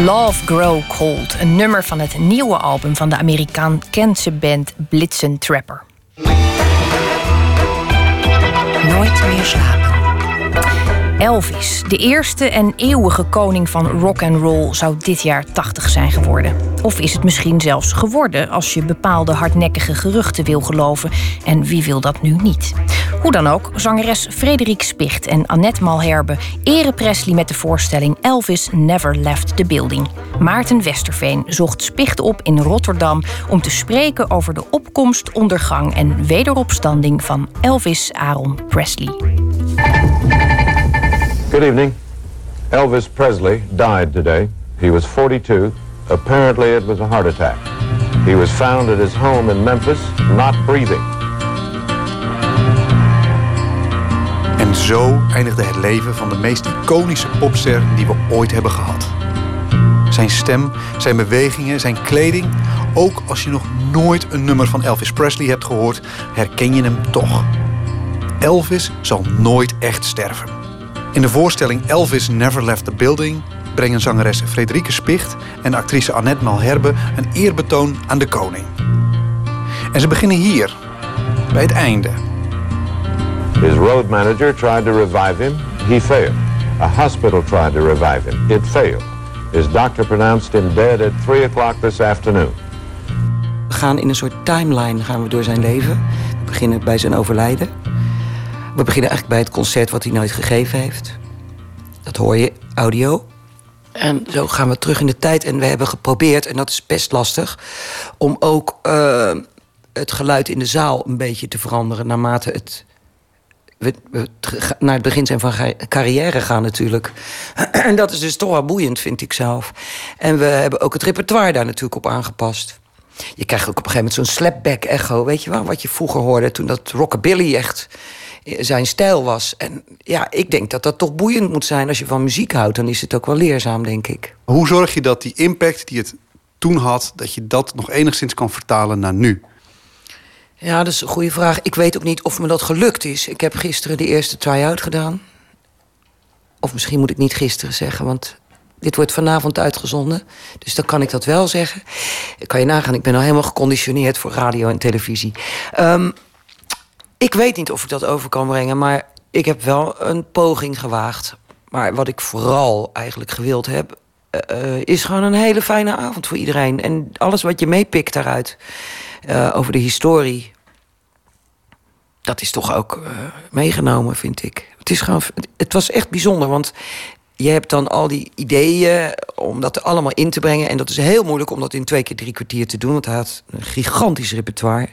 Love Grow Cold, een nummer van het nieuwe album van de Amerikaanse band Blitzen Trapper.
Nooit meer slapen.
Elvis, de eerste en eeuwige koning van rock and roll, zou dit jaar 80 zijn geworden. Of is het misschien zelfs geworden als je bepaalde hardnekkige geruchten wil geloven en wie wil dat nu niet? Hoe dan ook, zangeres Frederik Spicht en Annette Malherbe eren Presley met de voorstelling Elvis Never Left the Building. Maarten Westerveen zocht Spicht op in Rotterdam om te spreken over de opkomst, ondergang en wederopstanding van Elvis Aaron Presley.
Evening. Elvis Presley died today. He was 42. Apparently, it was a heart attack. He was found at his home in Memphis, not breathing.
En zo eindigde het leven van de meest iconische popster die we ooit hebben gehad. Zijn stem, zijn bewegingen, zijn kleding. Ook als je nog nooit een nummer van Elvis Presley hebt gehoord, herken je hem toch. Elvis zal nooit echt sterven. In de voorstelling Elvis Never Left the Building brengen zangeres Frederike Spicht en actrice Annette Malherbe een eerbetoon aan de koning. En ze beginnen hier, bij het einde.
His road manager tried to revive him. He failed. A hospital tried to revive him. It failed. His doctor pronounced him dead at 3 o'clock this afternoon.
We gaan in een soort timeline gaan we door zijn leven. We beginnen bij zijn overlijden. We beginnen eigenlijk bij het concert wat hij nooit gegeven heeft. Dat hoor je, audio. En zo gaan we terug in de tijd. En we hebben geprobeerd, en dat is best lastig... om ook eh, het geluid in de zaal een beetje te veranderen... naarmate het we, we naar het begin zijn van carrière gaan natuurlijk. en dat is dus toch wel boeiend, vind ik zelf. En we hebben ook het repertoire daar natuurlijk op aangepast. Je krijgt ook op een gegeven moment zo'n slapback echo, weet je wel? Wat je vroeger hoorde toen dat rockabilly echt zijn stijl was. En ja, ik denk dat dat toch boeiend moet zijn. Als je van muziek houdt, dan is het ook wel leerzaam, denk ik.
Hoe zorg je dat die impact die het toen had, dat je dat nog enigszins kan vertalen naar nu?
Ja, dat is een goede vraag. Ik weet ook niet of me dat gelukt is. Ik heb gisteren de eerste try-out gedaan. Of misschien moet ik niet gisteren zeggen, want Dit wordt vanavond uitgezonden, dus dan kan ik dat wel zeggen. Ik kan je nagaan, ik ben al helemaal geconditioneerd voor radio en televisie. Ehm, ik weet niet of ik dat over kan brengen, maar ik heb wel een poging gewaagd. Maar wat ik vooral eigenlijk gewild heb, uh, is gewoon een hele fijne avond voor iedereen. En alles wat je meepikt daaruit uh, over de historie, dat is toch ook meegenomen, vind ik. Het, is gewoon, het was echt bijzonder, want je hebt dan al die ideeën om dat allemaal in te brengen. En dat is heel moeilijk om dat in twee keer drie kwartier te doen. Want hij had een gigantisch repertoire.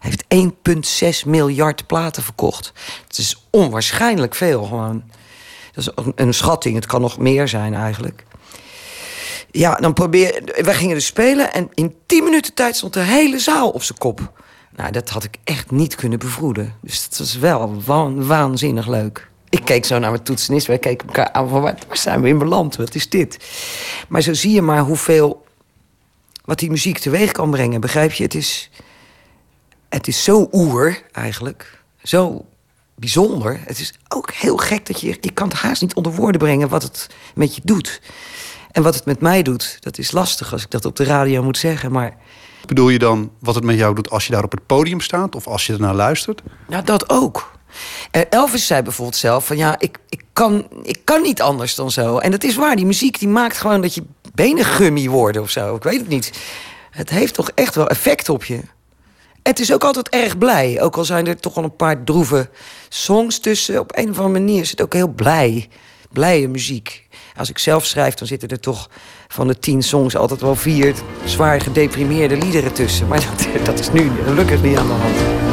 Hij heeft 1,6 miljard platen verkocht. Het is onwaarschijnlijk veel gewoon. Dat is een schatting, het kan nog meer zijn eigenlijk. Ja, dan probeer... Wij gingen dus spelen en in 10 minuten tijd stond de hele zaal op zijn kop. Nou, dat had ik echt niet kunnen bevroeden. Dus dat was wel waanzinnig leuk. Ik keek zo naar mijn toetsenist. Wij keken elkaar aan van waar, zijn we in beland? Wat is dit? Maar zo zie je maar hoeveel... wat die muziek teweeg kan brengen. Begrijp je? Het is, het is zo oer eigenlijk. Zo bijzonder. Het is ook heel gek dat je... Je kan het haast niet onder woorden brengen wat het met je doet. En wat het met mij doet, dat is lastig als ik dat op de radio moet zeggen. Maar
Bedoel je dan wat het met jou doet als je daar op het podium staat of als je ernaar luistert?
Ja, dat ook. Elvis zei bijvoorbeeld zelf van ja, ik, ik, kan, ik kan niet anders dan zo. En dat is waar, die muziek die maakt gewoon dat je benen gummy worden of zo. Ik weet het niet. Het heeft toch echt wel effect op je. Het is ook altijd erg blij. Ook al zijn er toch al een paar droeve songs tussen. Op een of andere manier is het ook heel blij. Blije muziek. Als ik zelf schrijf, dan zitten er toch van de tien songs altijd wel vier zwaar gedeprimeerde liederen tussen. Maar dat, dat is nu gelukkig niet aan de hand.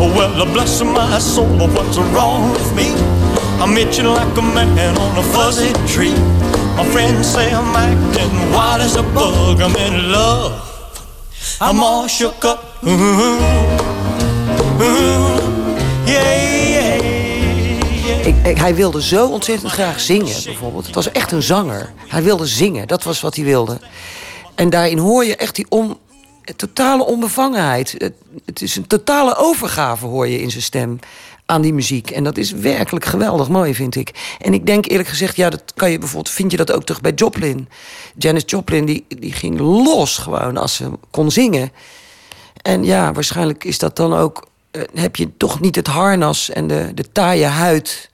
Well, bless my soul, what's wrong with me? I'm itching like a man on a fuzzy tree. My friends say I'm acting wild as a bug. I'm in love. I'm all shook up. yeah, yeah. Ik, ik, hij wilde zo ontzettend graag zingen, bijvoorbeeld. Het was echt een zanger. Hij wilde zingen, dat was wat hij wilde. En daarin hoor je echt die on, totale onbevangenheid. Het, het, is een totale overgave, hoor je in zijn stem aan die muziek. En dat is werkelijk geweldig mooi, vind ik. En ik denk eerlijk gezegd, ja, dat kan je bijvoorbeeld... vind je dat ook terug bij Joplin. Janis Joplin, die, die ging los gewoon als ze kon zingen. En ja, waarschijnlijk is dat dan ook... Uh, heb je toch niet het harnas en de, de taaie huid...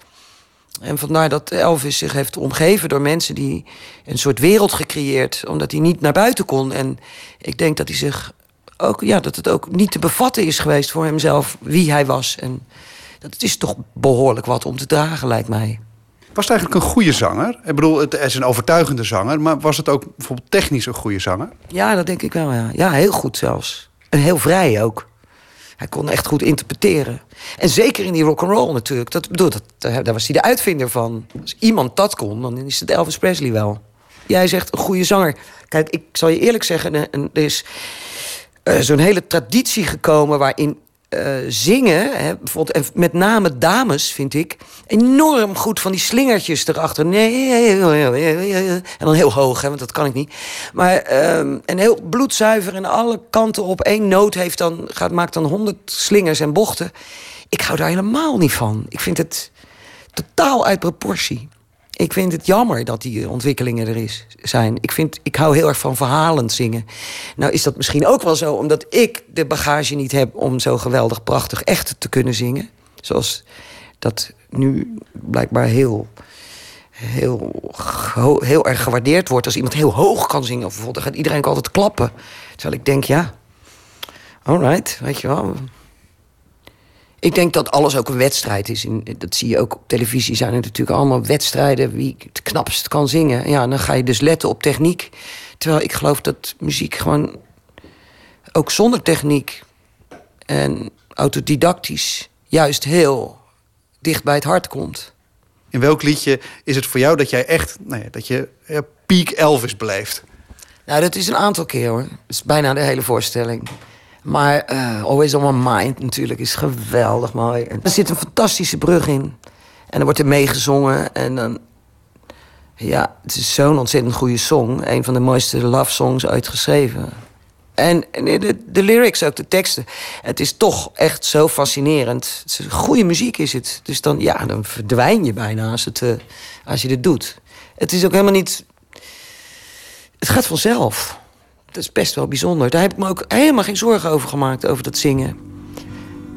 En vandaar dat Elvis zich heeft omgeven door mensen die een soort wereld gecreëerd, omdat hij niet naar buiten kon. En ik denk dat hij zich ook, ja, dat het ook niet te bevatten is geweest voor hemzelf wie hij was. En dat is toch behoorlijk wat om te dragen, lijkt mij.
Was het eigenlijk een goede zanger? Ik bedoel, het is een overtuigende zanger, maar was het ook bijvoorbeeld technisch een goede zanger?
Ja, dat denk ik wel. Ja, ja heel goed zelfs. En heel vrij ook. Hij kon echt goed interpreteren. En zeker in die rock and roll natuurlijk. Dat, bedoel, dat, daar was hij de uitvinder van. Als iemand dat kon, dan is het Elvis Presley wel. Jij zegt een goede zanger. Kijk, ik zal je eerlijk zeggen, er is uh, zo'n hele traditie gekomen waarin uh, zingen, hè, bijvoorbeeld, en met name dames, vind ik, enorm goed van die slingertjes erachter. En dan heel hoog, hè, want dat kan ik niet. Maar um, en heel bloedzuiver en alle kanten op één noot heeft dan, gaat, maakt dan honderd slingers en bochten. Ik hou daar helemaal niet van. Ik vind het totaal uit proportie. Ik vind het jammer dat die ontwikkelingen er is, zijn. Ik, vind, ik hou heel erg van verhalend zingen. Nou is dat misschien ook wel zo omdat ik de bagage niet heb... om zo geweldig prachtig echt te kunnen zingen. Zoals dat nu blijkbaar heel, heel, heel erg gewaardeerd wordt... als iemand heel hoog kan zingen. Bijvoorbeeld, dan gaat iedereen altijd klappen. Terwijl ik denk, ja, alright, weet je wel... Ik denk dat alles ook een wedstrijd is. Dat zie je ook op televisie. Zijn er natuurlijk allemaal wedstrijden. Wie het knapst kan zingen. Ja, dan ga je dus letten op techniek. Terwijl ik geloof dat muziek gewoon... ook zonder techniek en autodidactisch... juist heel dicht bij het hart komt.
In welk liedje is het voor jou dat jij echt... Nou ja, dat je ja, peak Elvis beleeft?
Nou, dat is een aantal keer hoor. Dat is bijna de hele voorstelling. Maar uh, Always on My Mind natuurlijk is geweldig mooi. er zit een fantastische brug in. En dan wordt er meegezongen. En dan... Ja, het is zo'n ontzettend goede song. Een van de mooiste love songs uitgeschreven. En, en de, de, lyrics, ook de teksten. Het is toch echt zo fascinerend. Goede muziek is het. Dus dan, ja, dan verdwijn je bijna als, het, uh, als je dit doet. Het is ook helemaal niet Het gaat vanzelf. Dat is best wel bijzonder. Daar heb ik me ook helemaal geen zorgen over gemaakt, over dat zingen.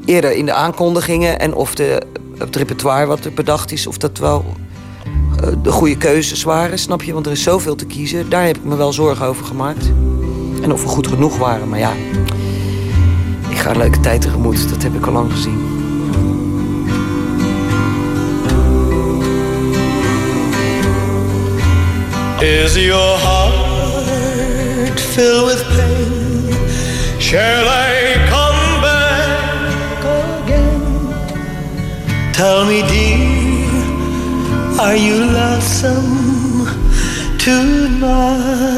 Eerder in de aankondigingen en of de, het repertoire wat er bedacht is... of dat wel uh, de goede keuzes waren, snap je? Want er is zoveel te kiezen. Daar heb ik me wel zorgen over gemaakt. En of we goed genoeg waren, maar ja... Ik ga een leuke tijd tegemoet, dat heb ik al lang gezien.
Is your heart filled with pain? Shall I come back again? Tell me, dear, are you lonesome tonight?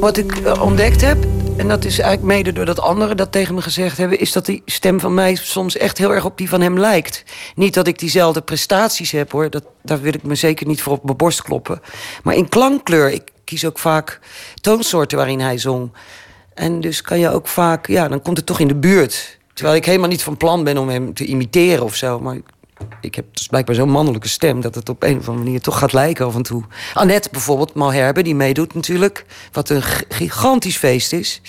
Wat ik eh, ontdekt heb, en dat is eigenlijk mede doordat anderen dat tegen me gezegd hebben... is dat die stem van mij soms echt heel erg op die van hem lijkt. Niet dat ik diezelfde prestaties heb, hoor. Dat, daar wil ik me zeker niet voor op mijn borst kloppen. Maar in klankkleur, ik kies ook vaak toonsoorten waarin hij zong. En dus kan je ook vaak, ja, dan komt het toch in de buurt. Terwijl ik helemaal niet van plan ben om hem te imiteren of zo. Maar ik heb dus blijkbaar zo'n mannelijke stem... dat het op een of andere manier toch gaat lijken af en toe. Annette bijvoorbeeld, Malherbe, die meedoet natuurlijk... wat een gigantisch feest is.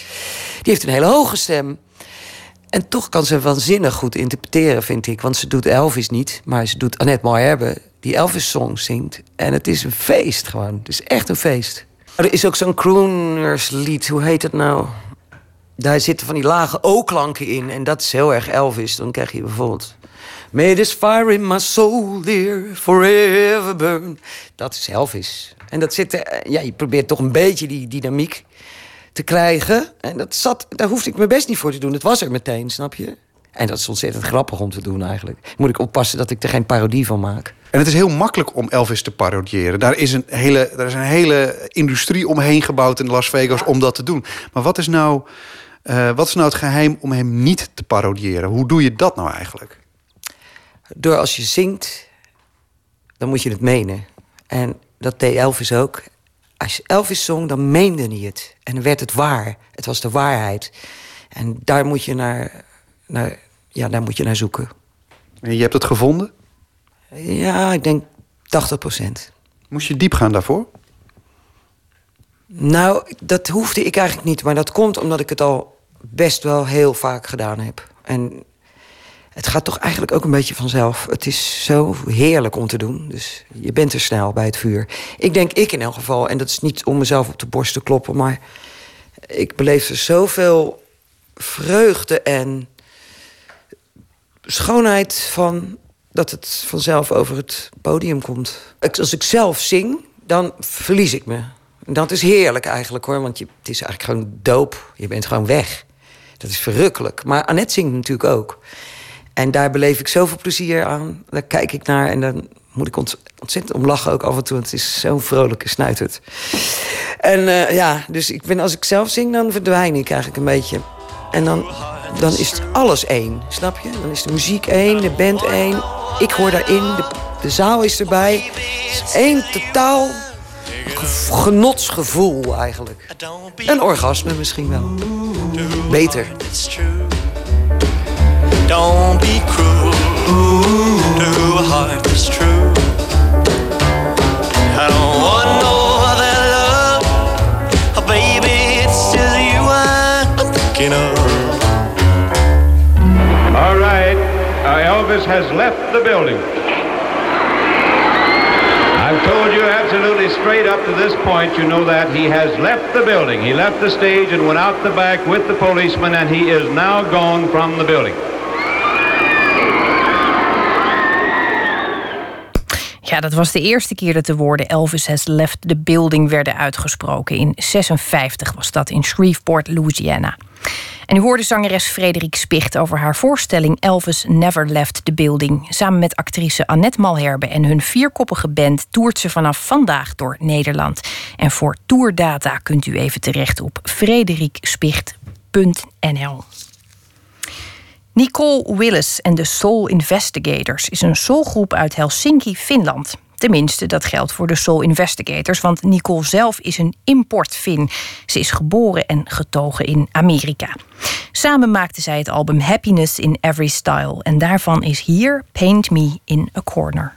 Die heeft een hele hoge stem. En toch kan ze waanzinnig goed interpreteren, vind ik. Want ze doet Elvis niet, maar ze doet Annette Malherbe... die Elvis-song zingt. En het is een feest gewoon. Het is echt een feest. Er is ook zo'n croonerslied, hoe heet het nou? Daar zitten van die lage O-klanken in. En dat is heel erg Elvis. Dan krijg je bijvoorbeeld... May this fire in my soul, dear, forever burn. Dat is Elvis. En dat zit, er, ja, je probeert toch een beetje die dynamiek te krijgen. En dat zat, daar hoefde ik me best niet voor te doen. Het was er meteen, snap je? En dat is ontzettend grappig om te doen eigenlijk. Moet ik oppassen dat ik er geen parodie van maak.
En het is heel makkelijk om Elvis te parodiëren. Daar is een hele, daar is een hele industrie omheen gebouwd in Las Vegas om dat te doen. Maar wat is nou, uh, wat is nou het geheim om hem niet te parodiëren? Hoe doe je dat nou eigenlijk?
Door als je zingt, dan moet je het menen. En dat deed Elvis ook. Als je Elvis zong, dan meende hij het. En dan werd het waar. Het was de waarheid. En daar moet je naar, naar, ja, daar moet je naar zoeken.
En je hebt het gevonden?
Ja, ik denk 80 procent.
Moest je diep gaan daarvoor?
Nou, dat hoefde ik eigenlijk niet. Maar dat komt omdat ik het al best wel heel vaak gedaan heb. En het gaat toch eigenlijk ook een beetje vanzelf. Het is zo heerlijk om te doen. Dus je bent er snel bij het vuur. Ik denk ik in elk geval, en dat is niet om mezelf op de borst te kloppen... maar ik beleef er zoveel vreugde en schoonheid van... dat het vanzelf over het podium komt. Als ik zelf zing, dan verlies ik me. Dat is heerlijk eigenlijk hoor, want je, het is eigenlijk gewoon doop. Je bent gewoon weg. Dat is verrukkelijk. Maar Annette zingt natuurlijk ook. En daar beleef ik zoveel plezier aan. Daar kijk ik naar en dan moet ik ontzettend om lachen ook af en toe. Want het is zo'n vrolijke snuitert. En uh, ja, dus ik ben, als ik zelf zing, dan verdwijn ik eigenlijk een beetje. En dan, dan is alles één, snap je? Dan is de muziek één, de band één. Ik hoor daarin, de, de zaal is erbij. Het is één totaal genotsgevoel eigenlijk. Een orgasme misschien wel. Beter. Don't be cruel to a heart that's true. I don't want no other love. Oh, baby, it's just you I'm thinking of.
All right, uh, Elvis has left the building. I've told you absolutely straight up to this point, you know that he has left the building. He left the stage and went out the back with the policeman, and he is now gone from the building.
Ja, dat was de eerste keer dat de woorden Elvis has left the building werden uitgesproken. In 56 was dat in Shreveport, Louisiana. En u hoorde zangeres Frederik Spicht over haar voorstelling Elvis Never Left the Building. Samen met actrice Annette Malherbe en hun vierkoppige band toert ze vanaf vandaag door Nederland. En voor tourdata kunt u even terecht op frederikspicht.nl. Nicole Willis en de Soul Investigators is een soulgroep uit Helsinki, Finland. Tenminste, dat geldt voor de Soul Investigators, want Nicole zelf is een importfin. Ze is geboren en getogen in Amerika. Samen maakten zij het album Happiness in Every Style en daarvan is hier Paint Me in a Corner.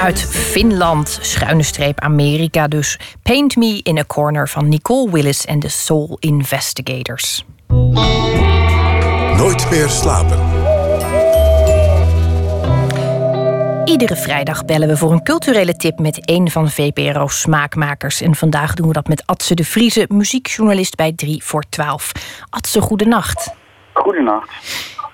Uit Finland, schuine streep Amerika dus. Paint Me in a Corner van Nicole Willis en de Soul Investigators.
Nooit meer slapen.
Iedere vrijdag bellen we voor een culturele tip met een van VPRO's smaakmakers. En vandaag doen we dat met Atze de Vrieze, muziekjournalist bij 3 voor 12. Atze, goedenacht.
Goedenacht.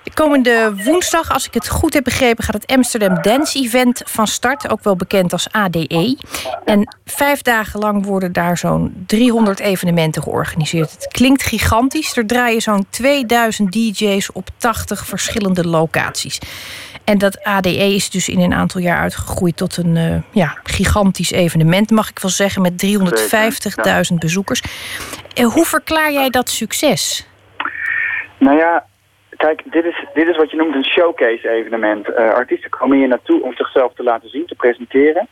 De komende woensdag, als ik het goed heb begrepen, gaat het Amsterdam Dance Event van start. Ook wel bekend als ADE. En vijf dagen lang worden daar zo'n 300 evenementen georganiseerd. Het klinkt gigantisch. Er draaien zo'n 2000 DJ's op 80 verschillende locaties. En dat ADE is dus in een aantal jaar uitgegroeid tot een eh, ja, gigantisch evenement, mag ik wel zeggen, met 350.000 bezoekers. En hoe verklaar jij dat succes?
Nou ja, kijk, dit is, dit is wat je noemt een showcase-evenement. Eh, artiesten komen hier naartoe om zichzelf te laten zien, te presenteren.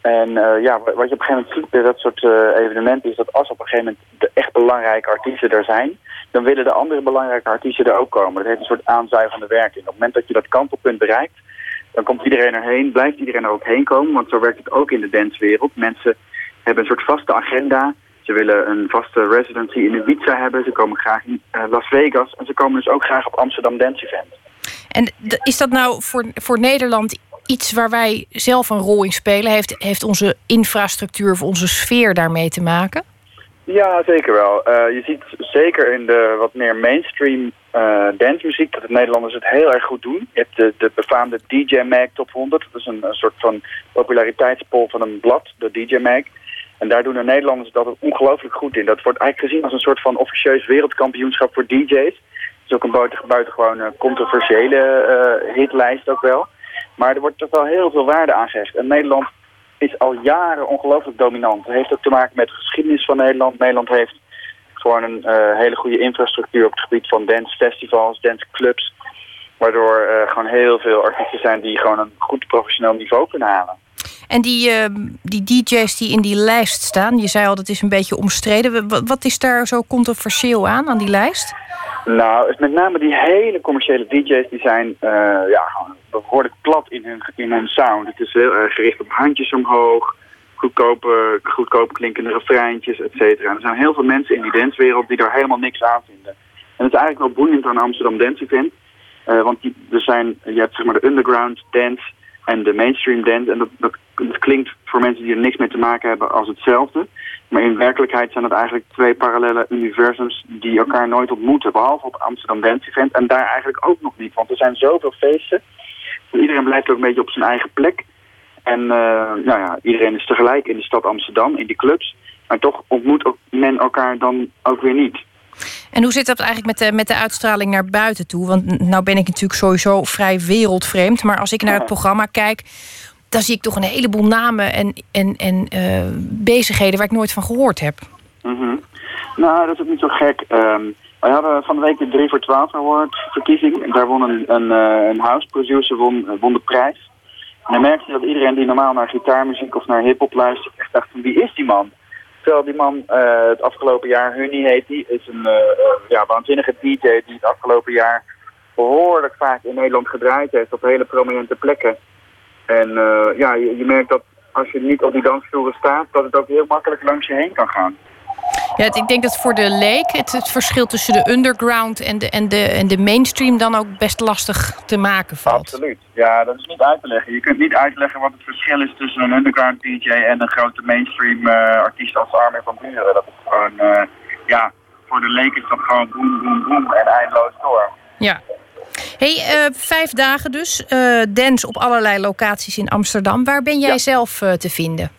En eh, ja, wat je op een gegeven moment ziet bij dat soort eh, evenementen is dat als op een gegeven moment de echt belangrijke artiesten er zijn, dan willen de andere belangrijke artiesten er ook komen. Dat heeft een soort aanzuigende werking. Op het moment dat je dat kantelpunt bereikt, dan komt iedereen erheen, blijft iedereen er ook heen komen, want zo werkt het ook in de dancewereld. Mensen hebben een soort vaste agenda. Ze willen een vaste residency in Ibiza hebben. Ze komen graag in eh, Las Vegas. En ze komen dus ook graag op Amsterdam Dance Event.
En is dat nou voor, voor Nederland iets waar wij zelf een rol in spelen? Heeft, heeft onze infrastructuur of onze sfeer daarmee te maken?
Ja, zeker wel. Eh, je ziet zeker in de wat meer mainstream eh dancemuziek dat de Nederlanders het heel erg goed doen. Je hebt de, de befaamde DJ Mag Top 100. Dat is een, een soort van populariteitspol van een blad, de DJ Mag. En daar doen de Nederlanders dat ongelooflijk goed in. Dat wordt eigenlijk gezien als een soort van officieus wereldkampioenschap voor DJ's. Het is ook een buiten, buitengewoon eh, controversiële eh, hitlijst ook wel. Maar er wordt toch wel heel veel waarde aan gehecht. En Nederland is al jaren ongelooflijk dominant. Het heeft ook te maken met de geschiedenis van Nederland. Nederland heeft gewoon een eh, hele goede infrastructuur op het gebied van dancefestivals, danceclubs. Waardoor gewoon heel veel artiesten zijn die gewoon een goed professioneel niveau kunnen halen.
En die, eh, die DJ's die in die lijst staan, je zei al dat is een beetje omstreden. Wat, wat is daar zo controversieel aan, aan die lijst?
Nou, met name die hele commerciële DJ's die zijn eh, ja, behoorlijk plat in hun, in hun sound. Het is heel erg gericht op handjes omhoog, goedkope, goedkoop klinkende refreintjes, et cetera. Er zijn heel veel mensen in die dancewereld die daar helemaal niks aan vinden. En het is eigenlijk wel boeiend aan Amsterdam Dance Event. eh, want die, er zijn, je hebt zeg maar de underground dance en de mainstream dance. En dat, dat, dat klinkt voor mensen die er niks mee te maken hebben als hetzelfde. Maar in werkelijkheid zijn het eigenlijk twee parallele universums die elkaar nooit ontmoeten. Behalve op Amsterdam Dance Event. En daar eigenlijk ook nog niet. Want er zijn zoveel feesten. En iedereen blijft ook een beetje op zijn eigen plek. En eh, nou ja, iedereen is tegelijk in de stad Amsterdam, in die clubs. Maar toch ontmoet men elkaar dan ook weer niet.
En hoe zit dat eigenlijk met de, met de uitstraling naar buiten toe? Want nou ben ik natuurlijk sowieso vrij wereldvreemd. Maar als ik naar het programma kijk, dan zie ik toch een heleboel namen en, en, en eh, bezigheden waar ik nooit van gehoord heb.
Mhm. Nou, dat is ook niet zo gek. Ehm wij hadden van de week de 3 voor 12 Award verkiezing. Daar won een, een, eh, een house producer won, won de prijs. En dan merkte je dat iedereen die normaal naar gitaarmuziek of naar hip-hop luistert, echt dacht wie is die man? Terwijl die man eh, het afgelopen jaar, Hunny heet die, is een ja, waanzinnige DJ die het afgelopen jaar behoorlijk vaak in Nederland gedraaid heeft op hele prominente plekken. En eh, ja, je, je merkt dat als je niet op die dansvloeren staat, dat het ook heel makkelijk langs je heen kan gaan.
Ja, het- ik denk dat voor de leek het, het verschil tussen de underground en de, en, de, en de mainstream dan ook best lastig te maken valt.
Absoluut. Ja, dat is niet uit te leggen. Je kunt niet uitleggen wat het verschil is tussen een underground DJ en een grote mainstream eh, artiest als Armin van Buren. Dat is gewoon, eh, ja, voor de leek is dat gewoon boem, boem, boem en eindeloos door.
Ja. Hey, eh, vijf dagen dus. eh, dance op allerlei locaties in Amsterdam. Waar ben jij zelf eh, te vinden?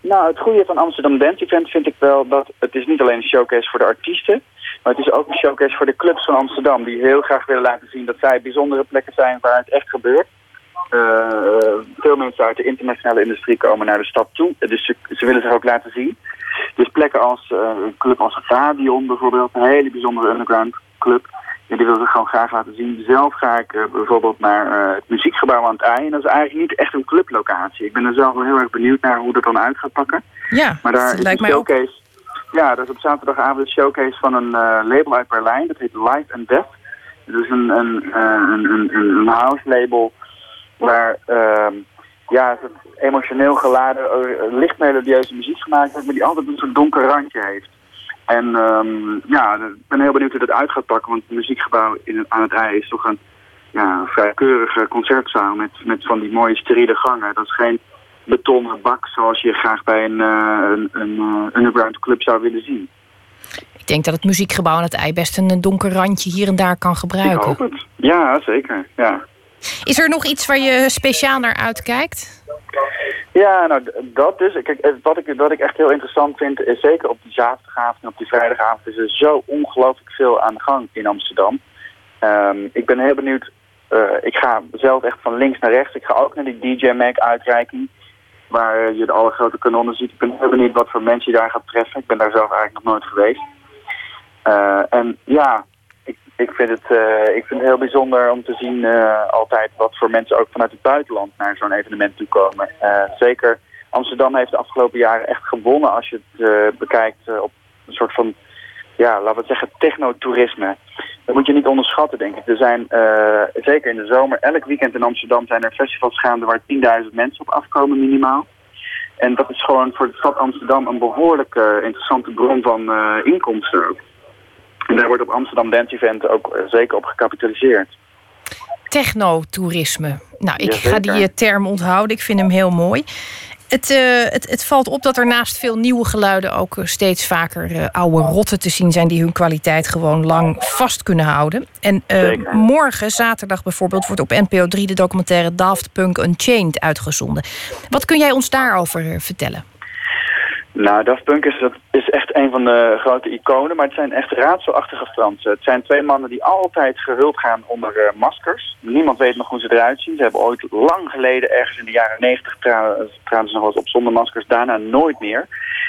Nou, het goede van Amsterdam Dance Event vind ik wel dat het is niet alleen een showcase voor de artiesten, maar het is ook een showcase voor de clubs van Amsterdam die heel graag willen laten zien dat zij bijzondere plekken zijn waar het echt gebeurt. Veel veel mensen uit de internationale industrie komen naar de stad toe. Dus ze, ze willen zich ook laten zien. Dus plekken als uh, een club als Radion bijvoorbeeld, een hele bijzondere underground club. Ja, die wil zich gewoon graag laten zien. Zelf ga ik uh, bijvoorbeeld naar uh, het muziekgebouw aan het IJ. En dat is eigenlijk niet echt een clublocatie. Ik ben er zelf wel heel erg benieuwd naar hoe dat dan uit gaat pakken.
Ja,
maar daar
dat
is
lijkt
een
mij ook.
showcase. Ja, dat is op zaterdagavond een showcase van een label uit Berlijn. Dat heet Life and Death. Het is een, een, een, een, een house label waar uh, ja, het emotioneel geladen, licht melodieuze muziek gemaakt wordt, maar die altijd een soort donker randje heeft. En um, ja, ik ben heel benieuwd hoe dat uit gaat pakken, want het muziekgebouw in aan het IJ is toch een ja, vrij keurige concertzaal met, met van die mooie steriele gangen. Dat is geen betonnen bak zoals je graag bij een, uh, een, een underground club zou willen zien.
Ik denk dat het muziekgebouw aan het IJ best een donker randje hier en daar kan gebruiken.
Ik hoop het. Ja, zeker. Ja.
Is er nog iets waar je speciaal naar uitkijkt?
Ja, nou dat dus. Wat ik, wat ik echt heel interessant vind, is zeker op die zaterdagavond en op die vrijdagavond is er zo ongelooflijk veel aan de gang in Amsterdam. Um, ik ben heel benieuwd. Uh, ik ga zelf echt van links naar rechts. Ik ga ook naar die DJ Mag uitreiking. Waar je de alle grote kanonnen ziet. Ik ben heel benieuwd wat voor mensen je daar gaat treffen. Ik ben daar zelf eigenlijk nog nooit geweest. Uh, en ja, ik, vind het, uh, ik vind het heel bijzonder om te zien uh, altijd wat voor mensen ook vanuit het buitenland naar zo'n evenement toe komen. Uh, zeker Amsterdam heeft de afgelopen jaren echt gewonnen als je het bekijkt op een soort van, ja, laten we het zeggen, technotourisme. Dat moet je niet onderschatten, denk ik. Er zijn, zeker in de zomer, elk weekend in Amsterdam zijn er festivals gaande waar 10.000 mensen op afkomen minimaal. En dat is gewoon voor de stad Amsterdam een behoorlijk interessante bron van inkomsten ook. En daar wordt op Amsterdam Dance Event ook zeker op gecapitaliseerd.
Technotourisme. Nou, ik ga die term onthouden. Ik vind hem heel mooi. Het, uh, het, het, valt op dat er naast veel nieuwe geluiden ook steeds vaker uh, oude rotten te zien zijn die hun kwaliteit gewoon lang vast kunnen houden. En uh, morgen, zaterdag bijvoorbeeld, wordt op NPO 3 de documentaire Daft Punk Unchained uitgezonden. Wat kun jij ons daarover vertellen?
Nou, Daft Punk is, is echt een van de grote iconen, maar het zijn echt raadselachtige Fransen. Het zijn twee mannen die altijd gehuld gaan onder uh, maskers. Niemand weet nog hoe ze eruit zien. Ze hebben ooit lang geleden, ergens in de jaren negentig, traden ze nog eens op zonder maskers. Daarna nooit meer.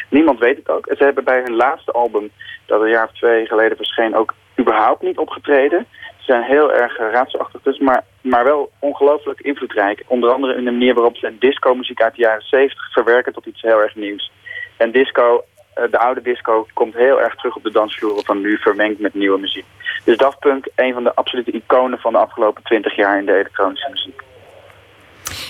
Niemand weet het ook. Ze hebben bij hun laatste album, dat een jaar of twee geleden verscheen, ook überhaupt niet opgetreden. Ze zijn heel erg uh, raadselachtig dus, maar, maar wel ongelooflijk invloedrijk. Onder andere in de manier waarop ze disco-muziek uit de jaren zeventig verwerken tot iets heel erg nieuws. En disco, de oude disco, komt heel erg terug op de dansvloeren van nu, vermengd met nieuwe muziek. Dus Daft Punk, een van de absolute iconen van de afgelopen twintig jaar in de elektronische muziek.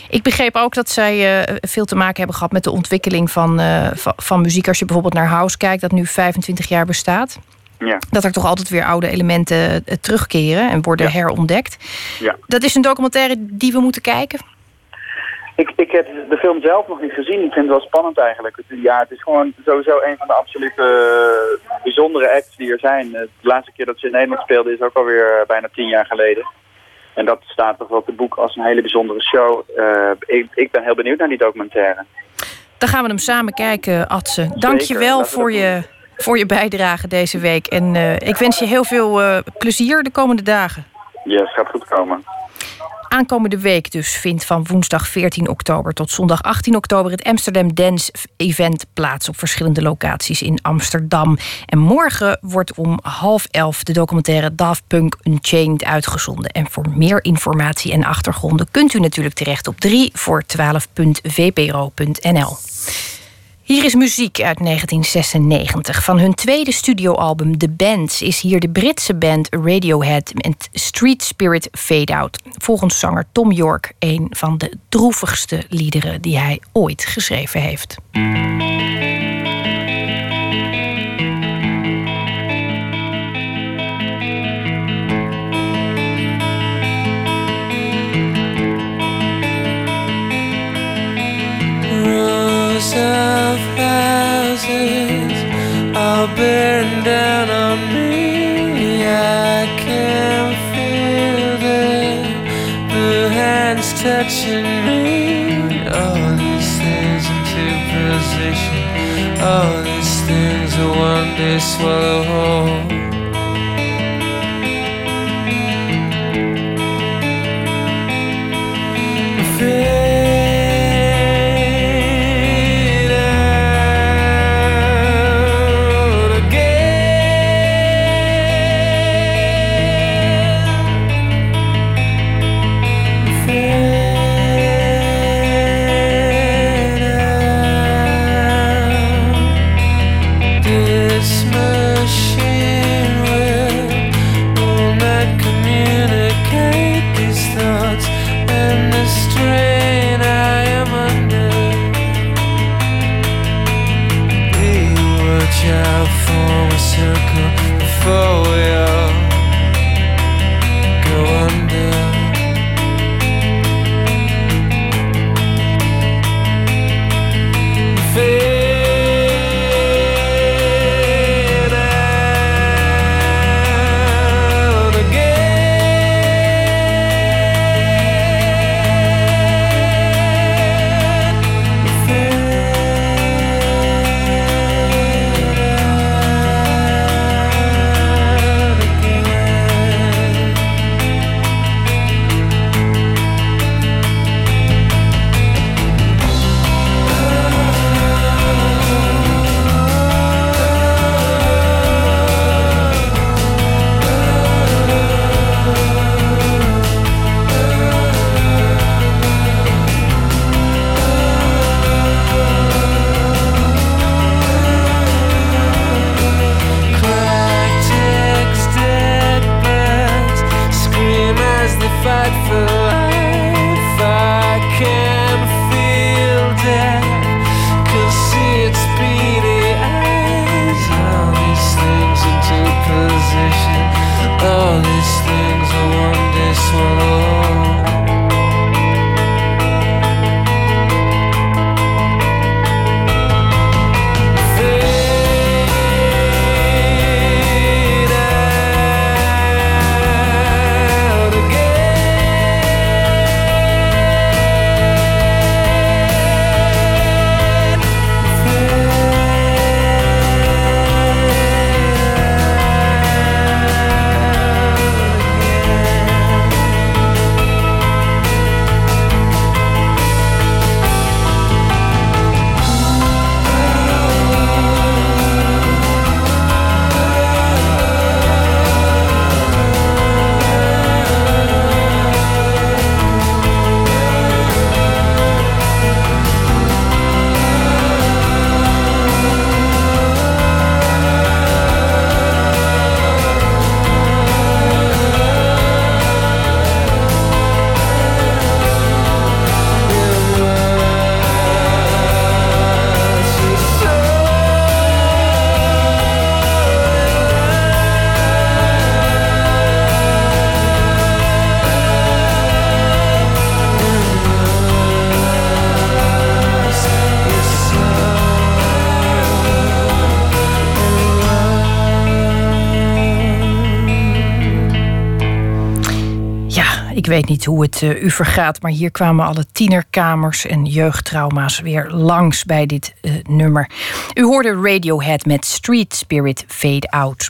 Ik begreep ook dat zij uh, veel te maken hebben gehad met de ontwikkeling van, uh, van, muziek. Als je bijvoorbeeld naar House kijkt, dat nu 25 jaar bestaat.
Ja.
Dat er toch altijd weer oude elementen terugkeren en worden
ja.
herontdekt.
Ja.
Dat is een documentaire die we moeten kijken.
Ik, ik heb de film zelf nog niet gezien. Ik vind het wel spannend eigenlijk. Ja, het is gewoon sowieso een van de absolute uh, bijzondere acts die er zijn. De laatste keer dat ze in Nederland speelden is ook alweer uh, bijna tien jaar geleden. En dat staat toch wel te boek als een hele bijzondere show. Uh, ik, ik ben heel benieuwd naar die documentaire.
Dan gaan we hem samen kijken, Adse. Dank je wel voor je, voor je bijdrage deze week. En ik wens je heel veel plezier de komende dagen.
Ja, yes, het gaat goed komen.
Aankomende week dus vindt van woensdag 14 oktober tot zondag 18 oktober het Amsterdam Dance Event plaats op verschillende locaties in Amsterdam. En morgen wordt om half elf de documentaire Daft Punk Unchained uitgezonden. En voor meer informatie en achtergronden kunt u natuurlijk terecht op 3 voor 12.vpro.nl. Hier is muziek uit 1996. Van hun tweede studioalbum The Bands is hier de Britse band Radiohead met Street Spirit Fade Out. Volgens zanger Tom York een van de droevigste liederen die hij ooit geschreven heeft.
All these things are one day swallow whole.
Weet niet hoe het uh, u vergaat, maar hier kwamen alle tienerkamers en jeugdtrauma's weer langs bij dit uh, nummer. U hoorde Radiohead met Street Spirit Fade Out.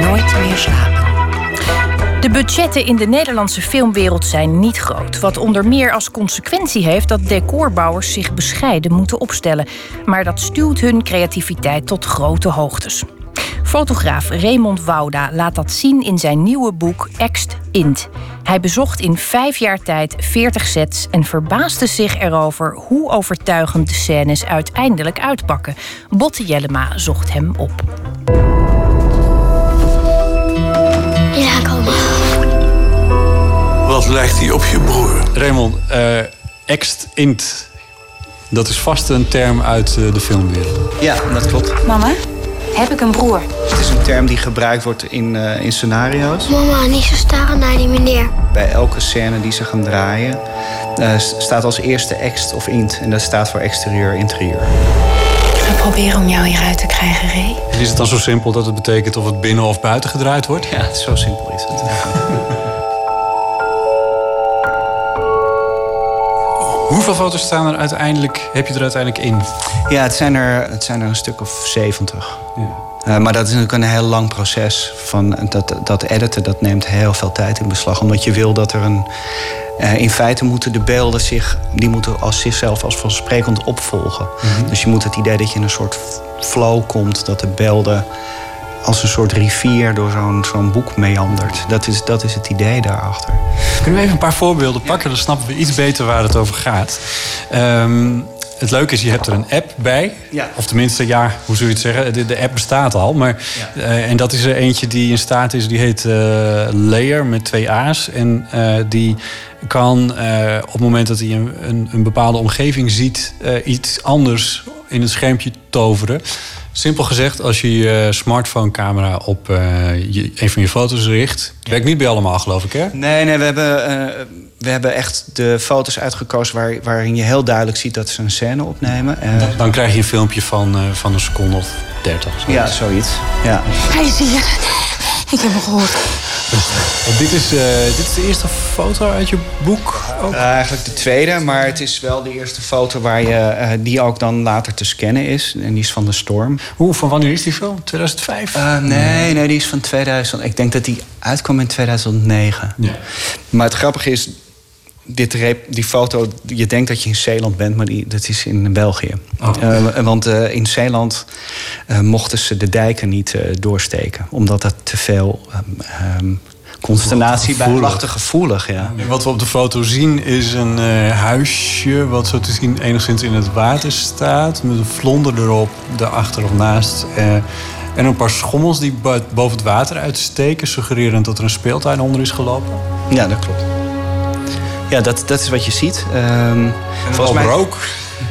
Nooit meer slapen.
De budgetten in de Nederlandse filmwereld zijn niet groot. Wat onder meer als consequentie heeft dat decorbouwers zich bescheiden moeten opstellen. Maar dat stuwt hun creativiteit tot grote hoogtes. Fotograaf Raymond Wouda laat dat zien in zijn nieuwe boek Ext Int. Hij bezocht in vijf jaar tijd 40 sets en verbaasde zich erover hoe overtuigend de scènes uiteindelijk uitpakken. Botte Jellema zocht hem op.
Ja, kom
Wat lijkt hij op je broer?
Raymond, uh, ext int. Dat is vast een term uit uh, de filmwereld.
Ja, dat klopt.
Mama, heb ik een broer?
Het is een term die gebruikt wordt in, uh, in scenario's.
Mama, niet zo staren naar die meneer.
Bij elke scène die ze gaan draaien, staat als eerste ext of int. En dat staat voor exterieur, interieur.
Ik ga proberen om jou hieruit te krijgen, Ray.
Is het dan zo simpel dat het betekent of het binnen of buiten gedraaid wordt?
Ja, zo simpel is het.
Hoeveel foto's staan er uiteindelijk, heb je er uiteindelijk in?
Ja, het zijn er, het zijn er een stuk of zeventig. Ja. Uh, maar dat is natuurlijk een heel lang proces. Van dat, dat editen dat neemt heel veel tijd in beslag. Omdat je wil dat er een. Uh, in feite moeten de beelden zich. die moeten als zichzelf als vanzelfsprekend opvolgen. Mm -hmm. Dus je moet het idee dat je in een soort flow komt. Dat de beelden als een soort rivier door zo'n zo'n boek meandert. Dat is, dat is het idee daarachter.
Kunnen we even een paar voorbeelden pakken? Dan snappen we iets beter waar het over gaat. Um, het leuke is, je hebt er een app bij.
Ja.
Of tenminste, ja, hoe zul je het zeggen? De, de app bestaat al. Maar, ja. uh, en dat is er eentje die in staat is, die heet uh, Layer met twee A's. En uh, die kan op het moment dat hij een, een, een bepaalde omgeving ziet, iets anders in het schermpje toveren. Simpel gezegd, als je je smartphone-camera op uh, je, een van je foto's richt. Werkt niet bij allemaal, geloof ik, hè?
Nee, nee, we hebben, uh, we hebben echt de foto's uitgekozen waar, waarin je heel duidelijk ziet dat ze een scène opnemen. Uh,
dan, dan, krijg je een filmpje van, van een seconde of dertig.
Ja, zoiets. Ja.
Hij is hier. Ik heb hem gehoord.
En dit, is, uh, dit is de eerste foto uit je boek? Ook?
Uh, eigenlijk de tweede, maar het is wel de eerste foto waar je, uh, die ook dan later te scannen is. En die is van de storm.
Hoe, van wanneer is die film? 2005?
nee, nee, die is van 2000. Ik denk dat die uitkwam in 2009.
Ja.
Maar het grappige is, dit die foto, je denkt dat je in Zeeland bent, maar die, dat is in België.
Oh.
Uh, want uh, in Zeeland uh, mochten ze de dijken niet doorsteken, omdat dat te veel um, consternatie bij lag te gevoelig. Ja.
En wat we op de foto zien is een huisje wat zo te zien enigszins in het water staat, met een vlonder erop, daarachter of naast. en een paar schommels die boven het water uitsteken, suggererend dat er een speeltuin onder is gelopen.
Ja, dat klopt. Ja, dat, dat is wat je ziet. Um,
volgens mij rook.